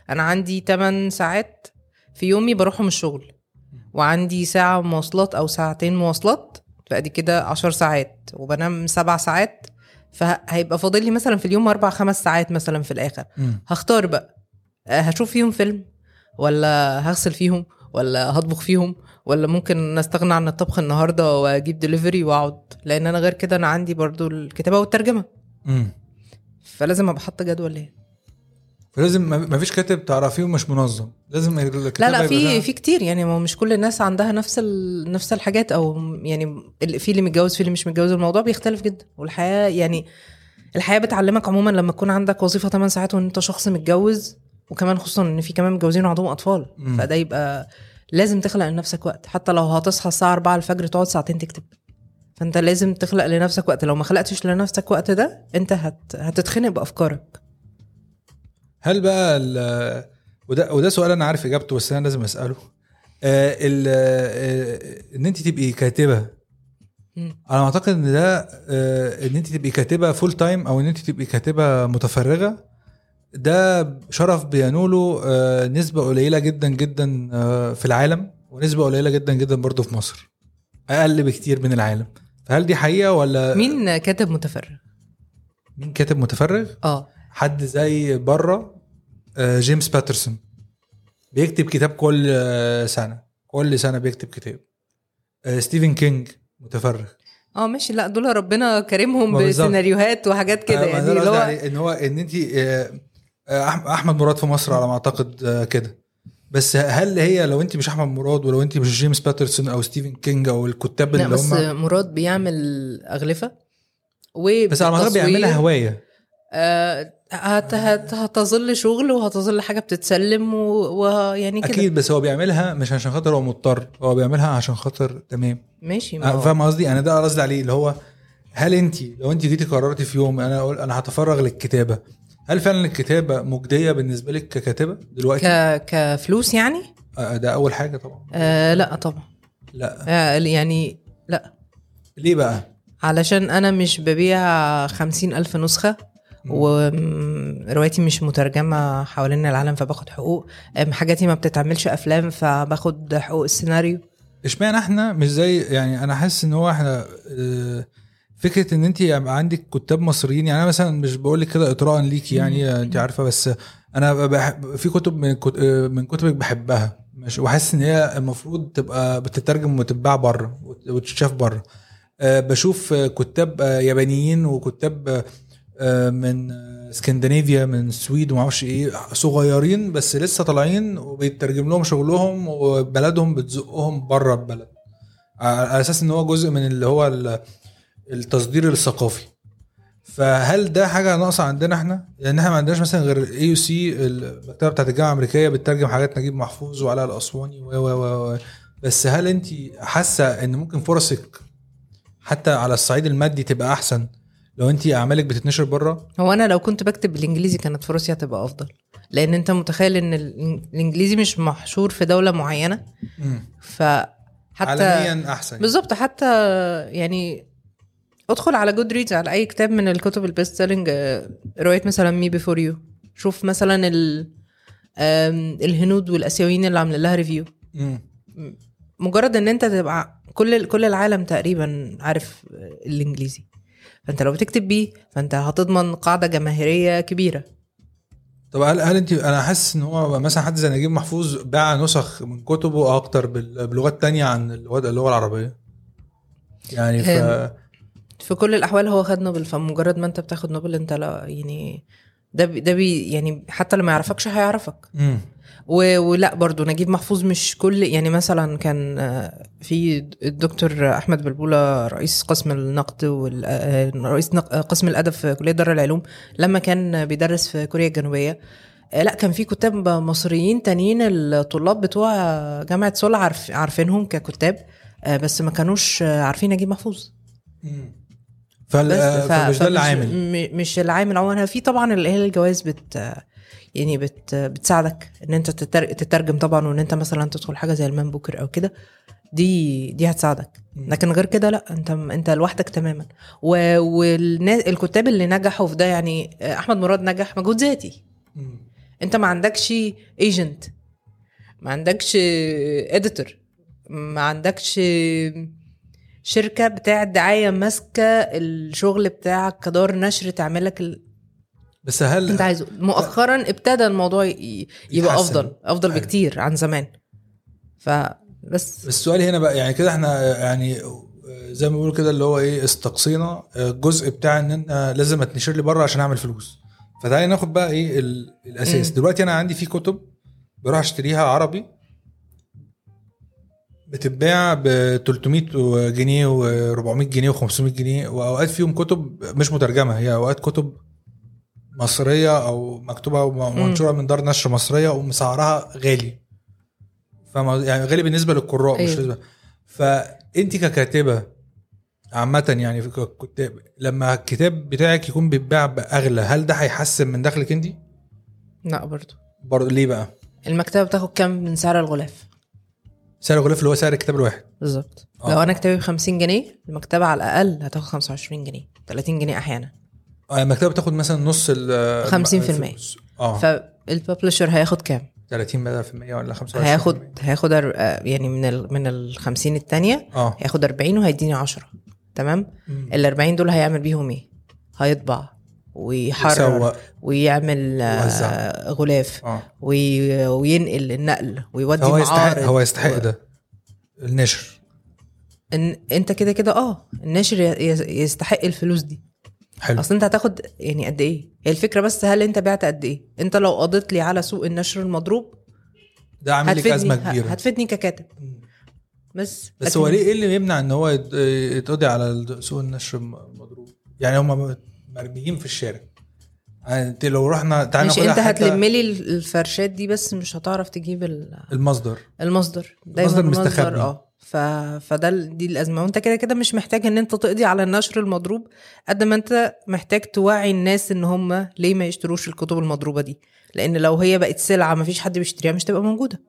أنا عندي 8 ساعات في يومي بروحهم الشغل وعندي ساعة مواصلات أو ساعتين مواصلات فأدي كده 10 ساعات وبنام سبع ساعات فهيبقى فاضل لي مثلا في اليوم أربع خمس ساعات مثلا في الآخر. مم. هختار بقى أه، هشوف فيهم فيلم ولا هغسل فيهم ولا هطبخ فيهم ولا ممكن نستغنى عن الطبخ النهارده وأجيب دليفري وأقعد؟ لأن أنا غير كده أنا عندي برضو الكتابة والترجمة. مم. فلازم أبقى حاطة جدول ليه؟ فلازم ما فيش كاتب تعرفيه مش منظم. لازم لا لا في في كتير يعني ما مش كل الناس عندها نفس ال... نفس الحاجات أو يعني في اللي متجوز في اللي مش متجوز. الموضوع بيختلف جدا. والحياة يعني الحياة بتعلمك عموما لما تكون عندك وظيفة 8 ساعات وانت شخص متجوز وكمان خصوصا إن في كمان متجوزين وعندهم أطفال. فده يبقى لازم تخلق لنفسك وقت. حتى لو هتصحى الساعة 4 الفجر تقعد ساعتين تكتب. فانت لازم تخلق لنفسك وقت. لو ما خلقتش لنفسك وقت ده انت هت... هتتخنق بأفكارك. هل بقى ال- وده وده سؤال أنا عارف إجابته بس أنا لازم أسأله. آه ال- آه إن أنت تبقي كاتبة. أنا أعتقد إن ده آه إن أنت تبقي كاتبة full time أو إن أنت تبقي كاتبة متفرغة ده شرف بينوله آه نسبة قليلة جدا جدا آه في العالم ونسبة قليلة جدا جدا برضه في مصر. أقل بكتير من العالم. فهل دي حقيقة ولا مين كاتب متفرغ؟ مين كاتب متفرغ؟ آه. حد زي بره آه، جيمس باترسون. بيكتب كتاب كل آه، سنة. كل سنة بيكتب كتاب. آه، ستيفن كينج متفرغ. آه ماشي. لا دول ربنا بالظبط. بسيناريوهات وحاجات كده. يعني اللي هو إن هو إن انت أحمد مراد في مصر على ما أعتقد كده. بس هل هي لو انت مش أحمد مراد ولو انت مش جيمس باترسون أو ستيفن كينج أو الكتاب لا اللي بس هم مراد بيعمل أغلفة. و بس على ما أعتقد بيعملها هواية. آه هت هت هتظل شغل وهتظل حاجة بتتسلم ويعني كده. أكيد بس هو بيعملها مش عشان خاطر هو مضطر هو بيعملها عشان خاطر تمام. ماشي ما آه، فاهم قصدي؟ أنا ده قصدي عليه اللي هو هل انت لو انت جيتي قررتي في يوم أنا أقول أنا هتفرغ للكتابة. هل فعلا الكتابة مجدية بالنسبة لك ككاتبة دلوقتي؟ ك كفلوس يعني؟ آه، ده أول حاجة طبعا. آه لا طبعا. لا. آه يعني لا. ليه بقى؟ علشان أنا مش ببيع خمسين ألف نسخة وروايتي مش مترجمة حوالين العالم فباخد حقوق. حاجاتي ما بتتعملش أفلام فباخد حقوق السيناريو. اشمعنى إحنا مش زي يعني أنا حاسس إن هو إحنا آه، فكرة إن انت يبقى عندك كتاب مصريين يعني أنا مثلا مش بقول لك كده اطراء ليكي يعني انت عارفة بس أنا بحب في كتب من من كتبك بحبها مش وحاسس إن هي المفروض تبقى بتترجم وتتباع بره وت- وتتشاف بره. آه، بشوف كتاب آه، يابانيين وكتاب آه، من اسكندنافيا من السويد وما أعرفش إيه صغيرين بس لسه طالعين وبيترجم لهم شغلهم وبلدهم بتزقهم بره البلد. على أساس إن هو جزء من اللي هو التصدير الثقافي. فهل ده حاجة ناقصة عندنا إحنا؟ لأن إحنا ما عندناش مثلا غير AUC المكتبة بتاعت الجامعة الأمريكية بتترجم حاجات نجيب محفوظ وعلاء الأسواني و و و بس هل انت حاسة إن ممكن فرصك حتى على الصعيد المادي تبقى أحسن؟ لو انت أعمالك بتتنشر بره؟ هو أنا لو كنت بكتب بالإنجليزي كانت فرصي هتبقى أفضل. لأن أنت متخيل إن ال- الإنجليزي مش محشور في دولة معينة. فحتى عالميا أحسن. بالظبط حتى يعني ادخل على Goodreads على أي كتاب من الكتب ال best selling رواية مثلا Me Before You شوف مثلا ال الهنود والآسيويين اللي عاملين لها review. مجرد إن أنت تبقى كل كل العالم تقريبا عارف الإنجليزي فأنت لو بتكتب بيه فأنت هتضمن قاعدة جماهيرية كبيرة طب هل هل أنت أنا حاسس إن هو مثلا حد زي نجيب محفوظ باع نسخ من كتبه أكتر بلغات تانية عن اللغة العربية يعني ف. في كل الأحوال هو خد نوبل فمجرد ما أنت بتاخد نوبل أنت لا يعني ده بي ده بي يعني حتى لما يعرفكش هيعرفك مم. و- ولا برضو نجيب محفوظ مش كل يعني مثلا كان آه، في الدكتور أحمد بلبولة رئيس قسم النقد آه، رئيس نق- قسم الأدب في كلية دار العلوم لما كان بيدرس في كوريا الجنوبية آه، لا كان في كتاب مصريين تانيين الطلاب بتوع جامعة سول عارف عارفينهم ككتاب آه، بس ما كانوش آه، عارفين نجيب محفوظ مم. فال... آه، ف- فمش ده العامل. مش العامل عموما. في طبعا اللي هي الجوائز بت يعني بت بتساعدك إن أنت تتر- تترجم طبعا وإن أنت مثلا تدخل حاجة زي المان بوكر أو كده. دي دي هتساعدك. لكن غير كده لا أنت أنت لوحدك تماما. والكتاب اللي نجحوا في ده يعني أحمد مراد نجح مجهود ذاتي. أنت ما عندكش agent ما عندكش editor ما عندكش شركة بتاعه دعايه ماسكة الشغل بتاعك كدار نشر تعمل لك ال... بس هل انت عايزه. مؤخرا ابتدى الموضوع ي- يبقى يتحسن. أفضل أفضل أيوة. بكتير عن زمان. فبس بس السؤال هنا بقى يعني كده إحنا يعني زي ما بيقولوا كده اللي هو إيه استقصينا. الجزء بتاع إن أنا لازم أتنشر لي بره عشان أعمل فلوس. فتعالي ناخد بقى إيه ال- الأساس. مم. دلوقتي أنا عندي في كتب بروح أشتريها عربي. بتتباع ب 300 جنيه و400 جنيه و500 جنيه وأوقات فيهم كتب مش مترجمة هي أوقات كتب مصرية أو مكتوبة ومنشوره من دار نشر مصرية ومسعرها غالي فاهم يعني غالي بالنسبة للقراء مش أيوة. بالنسبة فانت ككاتبة عامة يعني في كتاب لما الكتاب بتاعك يكون بيتباع بأغلى هل ده هيحسن من دخلك أنت؟ لا برضو برضه ليه بقى؟ المكتبة بتاخد كام من سعر الغلاف سعر الغلاف اللي هو سعر الكتاب الواحد. بالظبط. آه. لو أنا كتابي ب 50 جنيه المكتبة على الأقل هتاخد 25 جنيه 30 جنيه أحيانا. آه المكتبة بتاخد مثلا نص ال 50%. الفلوس. آه. فالببلشر هياخد كام؟ 30 بدل في المية ولا 25 هياخد هياخد آه، يعني من ال من ال 50 التانية آه. هياخد 40 وهيديني 10 تمام؟ ال 40 دول هيعمل بيهم إيه؟ هيطبع. ويحرر يسوق ويعمل آه، يوزع. غلاف آه. وي- وينقل النقل ويودي هو يستحق معارض. هو يستحق ده. النشر. إن انت كده كده آه ي- يستحق الفلوس دي. حلو. أصل أنت هتاخد يعني قد إيه؟ هي الفكرة بس هل أنت بعت قد إيه؟ أنت لو قضيت لي على سوق النشر المضروب ده عامل لك أزمة كبيرة. هتفيدني ككاتب. بس بس هو ليه إيه اللي يمنع إن هو يت- يتقضي على سوق النشر المضروب؟ يعني هم مرميين في الشارع. يعني انت لو رحنا تعالى مش انت هتلم لي الفرشات دي بس مش هتعرف تجيب ال- المصدر. المصدر. دايما المصدر مستخبي. آه. ف... فده دي الأزمة. وانت كده كده مش محتاج إن أنت تقضي على النشر المضروب قد ما أنت محتاج توعي الناس إن هم ليه ما يشتروش الكتب المضروبة دي. لأن لو هي بقت سلعة ما فيش حد بيشتريها مش تبقى موجودة.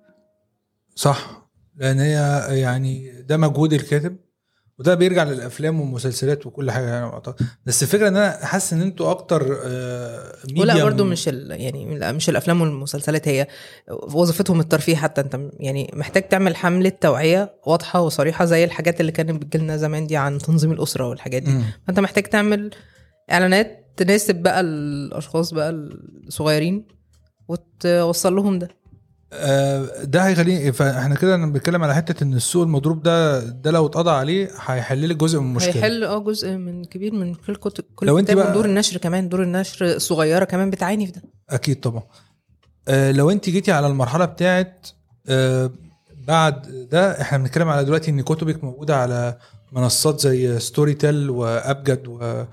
صح. لأن هي يعني ده مجهود الكاتب. وده بيرجع للأفلام والمسلسلات وكل حاجة يعني. بس الفكرة إن أنا حاسس إن أنتوا أكتر آه، ولا برضو مش ال... يعني لا، مش الأفلام والمسلسلات هي وظيفتهم الترفيه حتى أنت يعني محتاج تعمل حملة توعية واضحة وصريحة زي الحاجات اللي كانت بتجيلنا زمان دي عن تنظيم الأسرة والحاجات دي. فأنت محتاج تعمل إعلانات تناسب بقى الأشخاص بقى الصغيرين وتوصل لهم ده ده هيخليني فاحنا كده بنتكلم على حتة إن السوق المضروب ده ده لو اتقضى عليه هيحل لك جزء من المشكلة. هيحل آه جزء من كبير من كل كتب كل لو أنت بقى- دور النشر كمان دور النشر الصغيره كمان بتعاني في ده. أكيد طبعا. آه، لو أنت جيتي على المرحلة بتاعت آه، بعد ده إحنا بنتكلم على دلوقتي إن كتبك موجودة على منصات زي Storytel وابجد و...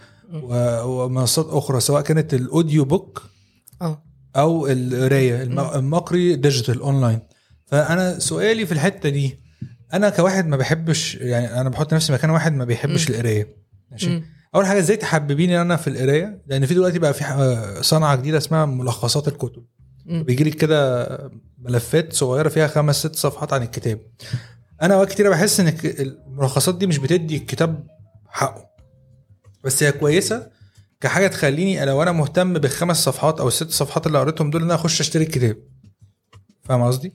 ومنصات أخرى سواء كانت ال audio book أو القراية الم- المقري digital online فأنا سؤالي في الحتة دي أنا كواحد ما بحبش يعني أنا بحط نفسي مكان واحد ما بيحبش. القراية. ماشي. أول حاجة إزاي تحببيني أنا في القراية؟ لأن في دلوقتي بقى في صنعة جديدة اسمها ملخصات الكتب. بيجي لك كده ملفات صغيرة فيها خمس ست صفحات عن الكتاب. أنا اوقات كتير بحس ان الملخصات دي مش بتدي الكتاب حقه. بس هي كويسة كحاجة تخليني لو أنا مهتم بالخمس صفحات أو الست صفحات اللي قريتهم دول إن أنا أخش أشتري الكتاب. فاهم قصدي؟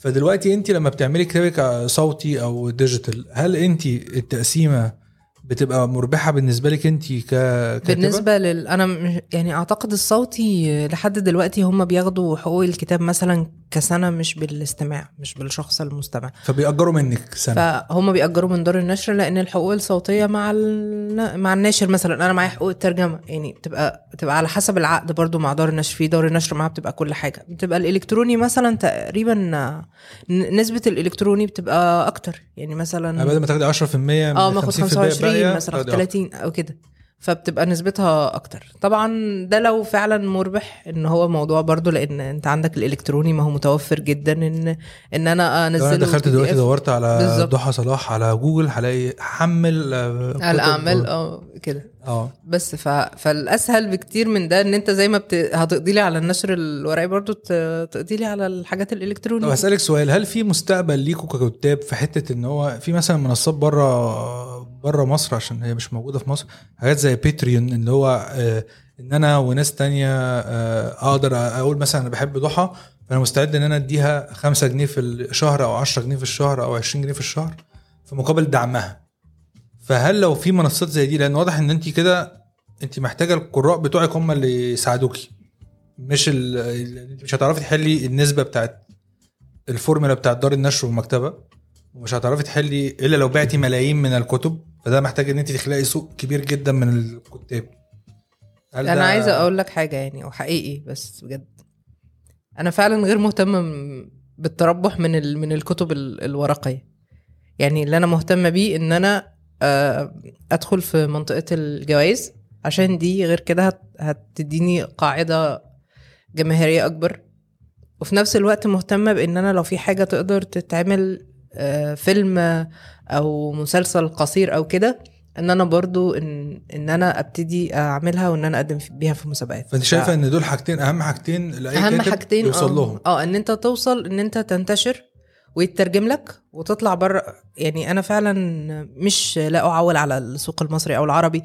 فدلوقتي انت لما بتعملي كتابك صوتي أو ديجيتال هل انت التقسيمة بتبقى مربحة بالنسبة لك انت ككاتبه بالنسبة لل أنا مش... يعني أعتقد الصوتي لحد دلوقتي هم بياخدوا حقوق الكتاب مثلا كسنة مش بالاستماع مش بالشخص المستمع. فبيأجروا منك سنة. فهم بيأجروا من دار النشر لأن الحقوق الصوتية مع ال... مع الناشر مثلا. أنا معايا حقوق الترجمة. يعني بتبقى بتبقى على حسب العقد برضو مع دار النشر. في دار النشر معاها بتبقى كل حاجة. بتبقى الإلكتروني مثلا تقريبا نسبة الإلكتروني بتبقى أكتر. يعني مثلا بدل ما تاخدي 10% من آه باخد 50% 25 باقية مثلا تاخدي 30 أو كده فبتبقى نسبتها أكتر طبعا ده لو فعلا مربح إن هو موضوع برضو لأن أنت عندك الإلكتروني ما هو متوفر جدا إن إن أنا أنزله أنا دخلت دلوقتي. دورت على. ضحى صلاح على جوجل هلاقي حمل آه، كتب. الاعمال آه كده آه. بس ف... فالأسهل بكتير من ده إن أنت زي ما بت... هتقضي لي على النشر الورقي برضو ت... تقضي لي على الحاجات طب الالكترونيه هسألك سؤال هل في مستقبل ليكوا ككتاب في حتة إن هو في مثلا منصات بره بره مصر عشان هي مش موجودة في مصر؟ حاجات زي باتريون اللي هو آه، إن أنا وناس تانية آه، أقدر أقول مثلا أنا بحب ضحى فأنا مستعد إن أنا أديها 5 جنيه في الشهر أو 10 جنيه في الشهر أو 20 جنيه في الشهر في مقابل دعمها. فهل لو في منصات زي دي لأن واضح إن انت كده انت محتاجة القراء بتوعك هم اللي يساعدوكي مش ال... مش هتعرفي تحلي النسبة بتاعت الفورمولا بتاعت دار النشر والمكتبة ومش هتعرفي تحلي إلا لو بعتي ملايين من الكتب فده محتاج إن انت تخلقي سوق كبير جدا من الكتاب. هل أنا عايزة أقول لك حاجة يعني وحقيقي بس بجد. أنا فعلا غير مهتمه بالتربح من ال... من الكتب ال- الورقية. يعني اللي أنا مهتمة بيه إن أنا أدخل في منطقة الجوائز. عشان دي غير كده هت... هتديني قاعدة جماهيرية أكبر. وفي نفس الوقت مهتمة بإن أنا لو في حاجة تقدر تتعمل آه، فيلم آه، أو مسلسل قصير أو كده إن أنا برضو ان إن أنا أبتدي أعملها وإن أنا أقدم في- بيها في مسابقات. فأنت شايفة إن دول حاجتين أهم حاجتين لأي أهم كاتب حاجتين يوصل آه. لهم؟ آه إن أنت توصل إن أنت تنتشر ويترجم لك وتطلع بره. يعني أنا فعلا مش لا أعول على السوق المصري أو العربي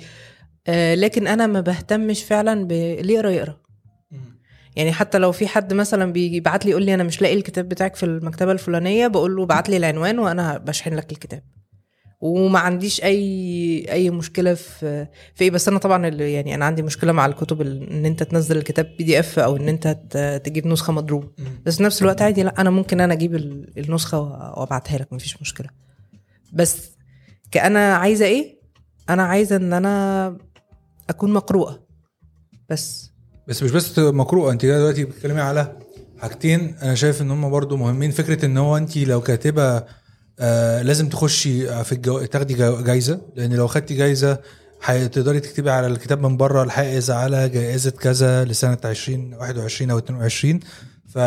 آه لكن أنا ما بهتمش فعلا باللي يقرأ يقرأ. يعني حتى لو في حد مثلا بيبعت لي يقول لي أنا مش لاقي الكتاب بتاعك في المكتبة الفلانية بقول له بعت لي العنوان وأنا بشحن لك الكتاب. وما عنديش أي أي مشكلة في في إيه. بس أنا طبعا اللي يعني أنا عندي مشكلة مع الكتب ال- إن أنت تنزل الكتاب بي دي اف أو إن أنت تجيب نسخة مضروبة. بس في نفس الوقت عادي لأ أنا ممكن أنا أجيب ال- النسخة وأبعتها لك مفيش مشكلة. بس كأنا عايزة إيه؟ أنا عايزة إن أنا أكون مقروءة. بس. بس مش بس مقروءة أنت دلوقتي بتتكلمي على حاجتين أنا شايف إن هم برضو مهمين. فكرة إن هو أنت لو كاتبة آه لازم تخشي في الجو... تاخدي جايزة لأن لو خدتي جايزة هتقدري تكتبي على الكتاب من بره الحائز على جائزة كذا لسنة 2021 أو 22 ف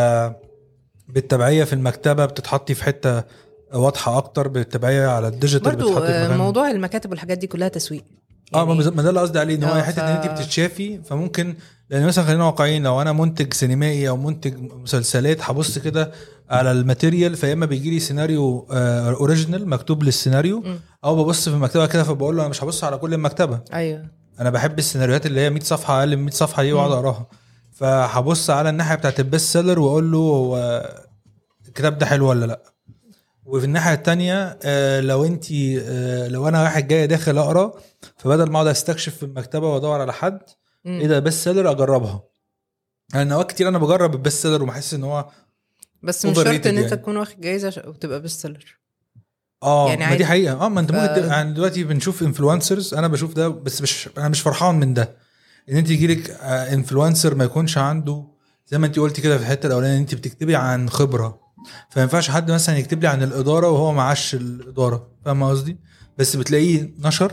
بالتبعية في المكتبة بتتحطي في حتة واضحة أكتر بالتبعية على الديجيتال برضو آه، موضوع المكاتب والحاجات دي كلها تسويق. آه ما يعني- بز- ما ده اللي قصدي عليه إن هو آه، حتة إن انت بتتشافي فممكن لأن مثلا خلينا واقعيين لو أنا منتج سينمائي أو منتج مسلسلات هبص كده على ال material فيا إما بيجي لي سيناريو آه original مكتوب للسيناريو. أو ببص في المكتبة كده فبقول له أنا مش هبص على كل المكتبة أيوه أنا بحب السيناريوهات اللي هي 100 صفحة أقل من 100 صفحة دي وأقعد. أقراها فهبص على الناحية بتاعت ال best seller وأقول له هو الكتاب ده حلو ولا لأ وفي الناحية التانية آه، لو أنت آه، لو أنا واحد جاي داخل أقرأ فبدل ما أقعد أستكشف في المكتبة وأدور على حد. إيه ده best seller أجربها. لأن اوقات كتير أنا بجرب ال best seller وبحس إن هو بس مش شرط إن أنت يعني. تكون واخد جايزة وتبقى best seller آه يعني يعني ما دي. حقيقة. آه ما أنت ف- ممكن يعني دلوقتي بنشوف influencers أنا بشوف ده بس مش أنا مش فرحان من ده. إن أنت يجيلك influencer ما يكونش عنده زي ما أنت قلتي كده في الحتة الأولانية إن أنت بتكتبي عن خبرة. فما ينفعش حد مثلا يكتب لي عن الإدارة وهو ما عاش الإدارة. فاهم قصدي؟ بس بتلاقيه نشر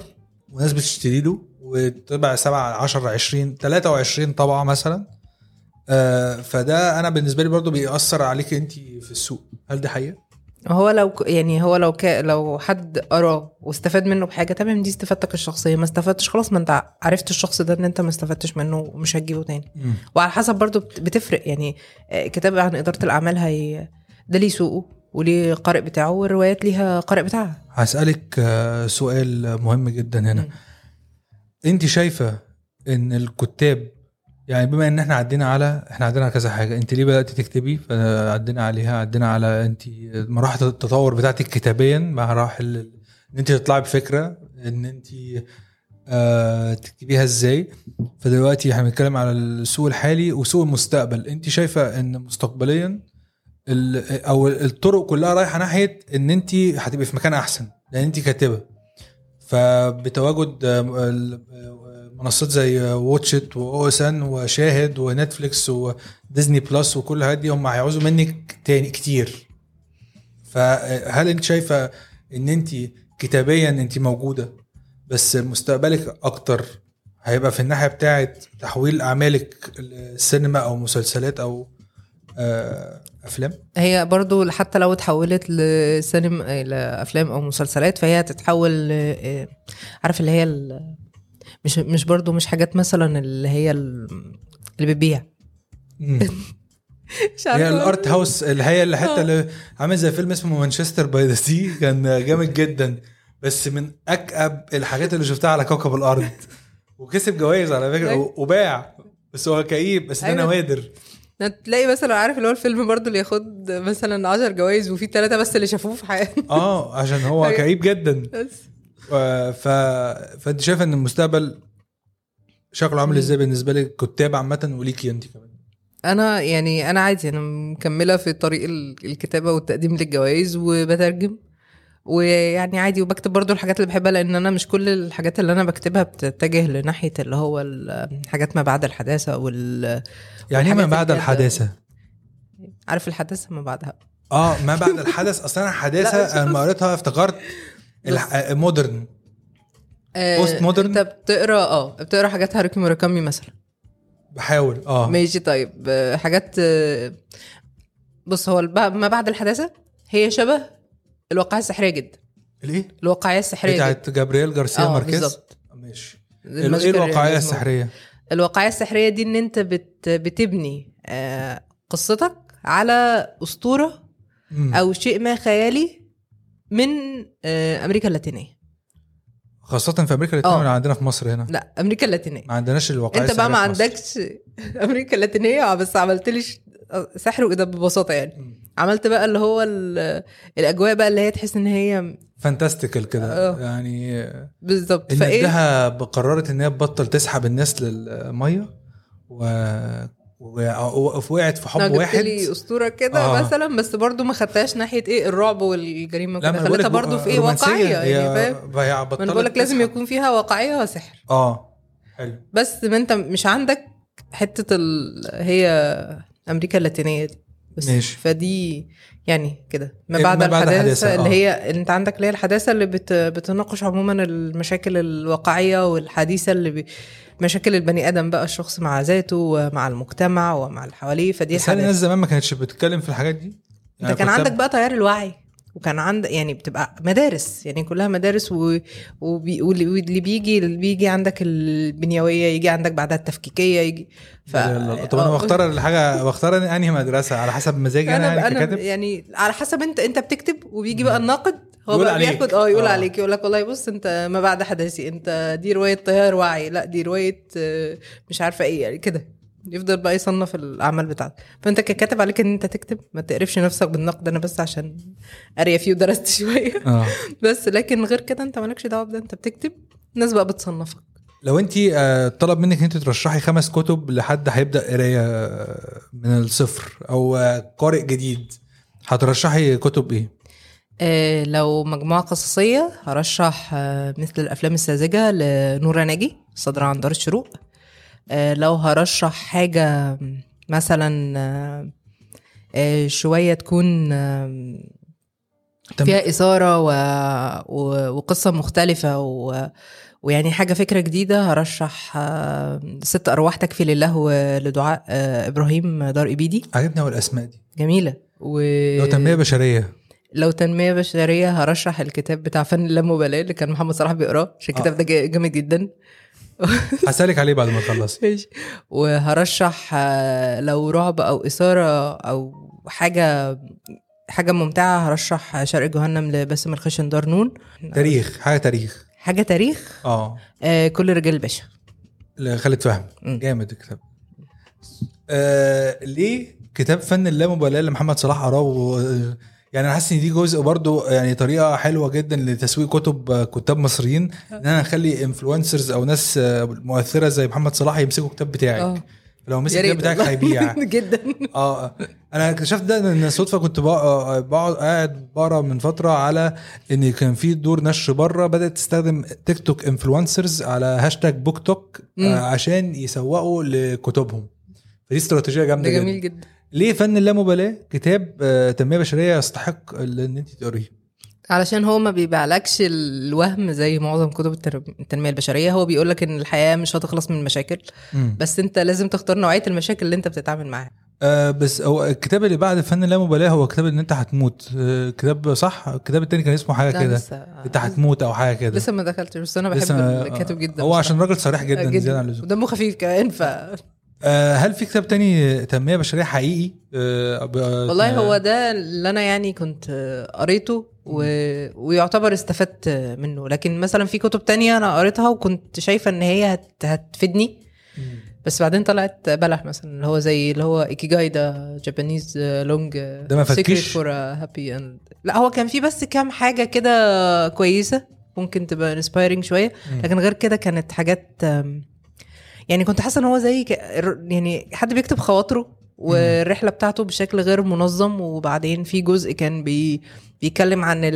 وناس بتشتري له. وتبع 7 10 20 23 طبعة مثلا. آه فده أنا بالنسبة لي برضو بيأثر عليك أنت في السوق. هل دي حقيقة؟ هو لو يعني هو لو ك... لو حد قراه واستفاد منه بحاجة تمام دي استفادتك الشخصية. ما استفدتش خلاص ما انت عرفت الشخص ده إن انت ما استفدتش منه ومش هتجيبه تاني. مم. وعلى حسب برضو بت- بتفرق. يعني آه، كتاب عن إدارة الأعمال هي ده ليه سوقه وليه قارئ بتاعه والروايات ليها قارئ بتاعها. هسألك آه، سؤال مهم جدا هنا. مم. انت شايفة ان الكتاب يعني بما ان إحنا عدينا على إحنا عدينا على كذا حاجة انت ليه بدأت تكتبي؟ فعدينا عليها عدينا على انت مراحل التطور بتاعتك كتابيا مراحل ان انت تطلعي بفكرة ان انت آه تكتبيها إزاي. فدلوقتي إحنا بنتكلم على السوق الحالي وسوق المستقبل. انت شايفة ان مستقبليا أو الطرق كلها رايحة ناحية ان انت هتبقي في مكان أحسن لأن انت كاتبة. فبتواجد آم، ال- آه، منصات زي Watch It و OSN وشاهد و Netflix و Disney Plus وكل دي هم هيعوزوا منك تاني كتير. فهل انت شايفة ان انت كتابيا انت موجودة بس مستقبلك أكتر هيبقى في الناحية بتاعة تحويل أعمالك السينما أو مسلسلات أو آه، أفلام؟ هي برضو حتى لو اتحولت لسينما لافلام أو مسلسلات فهي هتتحول ل- عارف اللي هي ال- مش مش برضو مش حاجات مثلا اللي هي ال- اللي بتبيع. مش هي ال art house اللي هي اللي حتى اللي عامل زي فيلم اسمه Manchester by the Sea كان جامد جدا. بس من أكأب الحاجات اللي شفتها على كوكب الأرض. وكسب جوائز على فكرة و- وباع. بس هو كئيب بس ده أيوة. نوادر. تلاقي مثلا عارف اللي هو الفيلم برضو اللي ياخد مثلا 10 جوائز وفي ثلاثة بس اللي شافوه في حياتهم آه عشان هو. كئيب جدا بس ف... فأنت شايف إن المستقبل شكله عامل. إزاي بالنسبة لك كتاب عامة وليكي أنت كمان أنا يعني أنا عادي أنا مكملة في طريق ال- الكتابة والتقديم للجوائز وبترجم ويعني عادي وبكتب برضو الحاجات اللي بحبها لأن أنا مش كل الحاجات اللي أنا بكتبها بتتجه لناحية اللي هو الحاجات ما بعد الحداثة وال يعني إيه ما بعد. الحداثة؟ عارف الحداثة ما بعدها؟ آه ما بعد الحدث أصلا أنا حداثة لما قريتها افتكرت مودرن آه، Post modern؟ انت بتقرا آه بتقرأ حاجات هاروكي موراكامي مثلا. بحاول آه. ماشي طيب. آه، حاجات آه، بص هو ما بعد الحداثة هي شبه الواقعية السحرية جدا. الإيه؟ الواقعية السحرية بتاعت جابرييل جارسيا آه ماركيز؟ بالظبط. ماشي. إيه الواقعية رياليزم. السحرية؟ الواقعيه السحرية دي إن أنت بت بتبني آه، قصتك على أسطورة. أو شيء ما خيالي من آه، أمريكا اللاتينية خاصة في أمريكا اللاتينية آه. ولا عندنا في مصر هنا لا أمريكا اللاتينية ما عندناش الواقعيه أنت بقى ما. عندكش أمريكا اللاتينية بس عملت لي ش- سحر وده ببساطة يعني مم. عملت بقى اللي هو ال- الأجواء بقى اللي هي تحس إن هي فانتاستيكال كده. آه. يعني بالظبط. فإيه؟ ادها قررت إن هي تبطل تسحب الناس للمية و... وقعت في حب جبت واحد. لي أسطورة كده آه. مثلا بس برضو ما خدتهاش ناحية إيه الرعب والجريمة بقولك خليتها برضو في إيه. واقعية يعني فاهم؟ أنا بقول لك لازم. يكون فيها واقعية وسحر. آه. حلو. بس ما أنت مش عندك حتة ال... هي أمريكا اللاتينية دي. بس ماشي. فدي يعني كده ما إيه، بعد, ما بعد الحداثة, الحداثة، اللي آه. هي انت عندك اللي هي الحداثة اللي بت... بتناقش عموما المشاكل الواقعية والحديثة اللي ب... مشاكل البني آدم بقى الشخص مع ذاته ومع المجتمع ومع اللي حواليه فدي بس الناس زمان ما كانتش بتتكلم في الحاجات دي؟ انت كان عندك بقى تيار الوعي وكان عندك يعني بتبقى مدارس يعني كلها مدارس و... وبي... واللي بيجي اللي بيجي عندك البنيوية يجي عندك بعدها التفكيكية يجي ف... طب أنا آه، بختار الحاجة بختار أنهي مدرسة؟ على حسب مزاجي أنا أنا يعني ككاتب؟ يعني على حسب أنت أنت بتكتب وبيجي بقى الناقد هو بقى عليك. بياخد آه يقول آه. عليك يقول لك والله بص أنت ما بعد حداثي أنت دي رواية تيار وعي لا دي رواية آه، مش عارفة إيه يعني كده. يفضل بقى يصنف الأعمال بتاعتك. فأنت ككاتب عليك إن أنت تكتب ما تقرفش نفسك بالنقد أنا بس عشان قاريه فيه ودرست شوية. آه. بس لكن غير كده أنت مالكش دعوة بده أنت بتكتب الناس بقى بتصنفك. لو أنت آه، طلب منك إن أنت ترشحي خمس كتب لحد هيبدأ قراية آه، من الصفر أو آه، قارئ جديد هترشحي كتب إيه؟ آه، لو مجموعة قصصية هرشح آه، مثل الأفلام الساذجة لنورة ناجي صادرة عن دار الشروق. آه، لو هرشح حاجة مثلا آه، آه، شوية تكون آه، فيها إثارة و... و... وقصة مختلفة و... ويعني حاجة فكرة جديدة هرشح آه، ست أرواح تكفي لله ولدعاء آه، إبراهيم دار إبيدي. عجبني أوي الأسماء دي. جميلة. و... لو تنمية بشرية. لو تنمية بشرية هرشح الكتاب بتاع فن اللامبالاة اللي كان محمد صلاح بيقراه عشان الكتاب آه. ده جا- جامد جدا. هسالك عليه بعد ما تخلصي. ماشي. وهرشح آه، لو رعب أو إثارة أو حاجة حاجة ممتعة هرشح شرق جهنم لباسم الخشن دارنون تاريخ حاجة تاريخ. حاجة تاريخ؟ آه. آه، كل رجال الباشا. خالد فهمي. جامد الكتاب. آه ليه كتاب فن اللامبالاة اللي محمد صلاح قراه و- يعني أنا حاسس إن دي جزء برضو يعني طريقة حلوة جدا لتسويق كتب آه، كتاب مصريين إن أنا أخلي انفلونسرز أو ناس آه، مؤثرة زي محمد صلاح يمسكوا الكتاب بتاعك آه. لو مسك الكتاب بتاعك. هيبيع. جدا. آه أنا اكتشفت ده إن صدفة كنت بق- بقعد قاعد بقرأ من فترة على إن كان في دور نشر بره بدأت تستخدم TikTok influencers على hashtag BookTok. آه عشان يسوقوا لكتبهم. فدي استراتيجية ده جامده جميل جدا. جدا. ليه فن اللامبالاة؟ كتاب آه تنمية بشرية يستحق ان انت تقريه. علشان هو ما بيبيعلكش الوهم زي معظم كتب التنمية البشرية. هو بيقول لك إن الحياة مش هتخلص من مشاكل مم. بس انت لازم تختار نوعية المشاكل اللي انت بتتعامل معاها. آه بس هو الكتاب اللي بعد فن اللامبالاة هو كتاب إن انت هتموت. آه كتاب صح؟ الكتاب التاني كان اسمه حاجة كده. انت هتموت أو حاجة كده. لسه ما دخلتش بس أنا بحب الكاتب جدا هو. عشان راجل صريح جدا, جدا. زيادة عن اللزوم. ودمه خفيف كمان ف آه، هل في كتاب تاني تنمية بشرية حقيقي آه، والله آه، هو ده اللي أنا يعني كنت آه، قريته و... ويعتبر استفدت منه لكن مثلا في كتب تانية أنا قريتها وكنت شايفة إن هي هت... هتفيدني. بس بعدين طلعت بلح مثلا اللي هو زي اللي هو ايكيجاي ده جابانيز لونج ده ما فكيش؟ فور هابي اند لا هو كان في بس كام حاجة كده كويسة ممكن تبقى انسبايرنج شوية. لكن غير كده كانت حاجات يعني كنت حاسه ان هو زي ك... يعني حد بيكتب خواطره والرحله بتاعته بشكل غير منظم وبعدين في جزء كان بي بيتكلم عن ال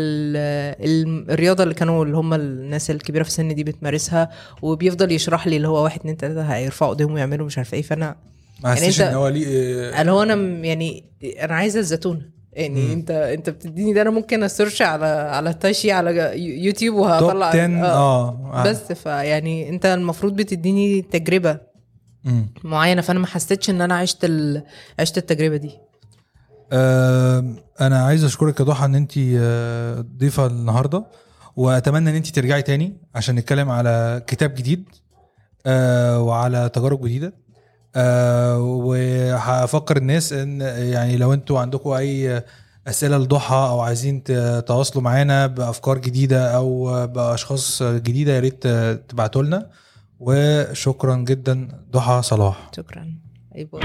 ال الرياضه اللي كانوا اللي هم الناس الكبيره في السن دي بتمارسها وبيفضل يشرح لي اللي هو واحد اتنين تلاته هيرفعوا ايديهم ويعملوا مش عارفة إيه. فأنا ما يعني أنت- إن هو ليه اللي هو أنا يعني أنا عايزة الزيتونه يعني مم. انت انت بتديني ده أنا ممكن ا search على على تاي تشي على يو- يوتيوب وهطلع 10 آه. بس فيعني انت المفروض بتديني تجربة مم. معينة فأنا ما حسيتش إن أنا عشت ال... عشت التجربة دي. آه، أنا عايز أشكرك يا ضحى إن أنت آه، ضيفة النهارده وأتمنى إن أنت ترجعي تاني عشان نتكلم على كتاب جديد آه، وعلى تجارب جديدة. آه، وهفكر الناس إن يعني لو أنتوا عندكم أي أسئلة لضحى أو عايزين تتواصلوا معانا بأفكار جديدة أو بأشخاص جديدة يا ريت تبعتوا لنا وشكرا جدا ضحى صلاح. شكرا. باي.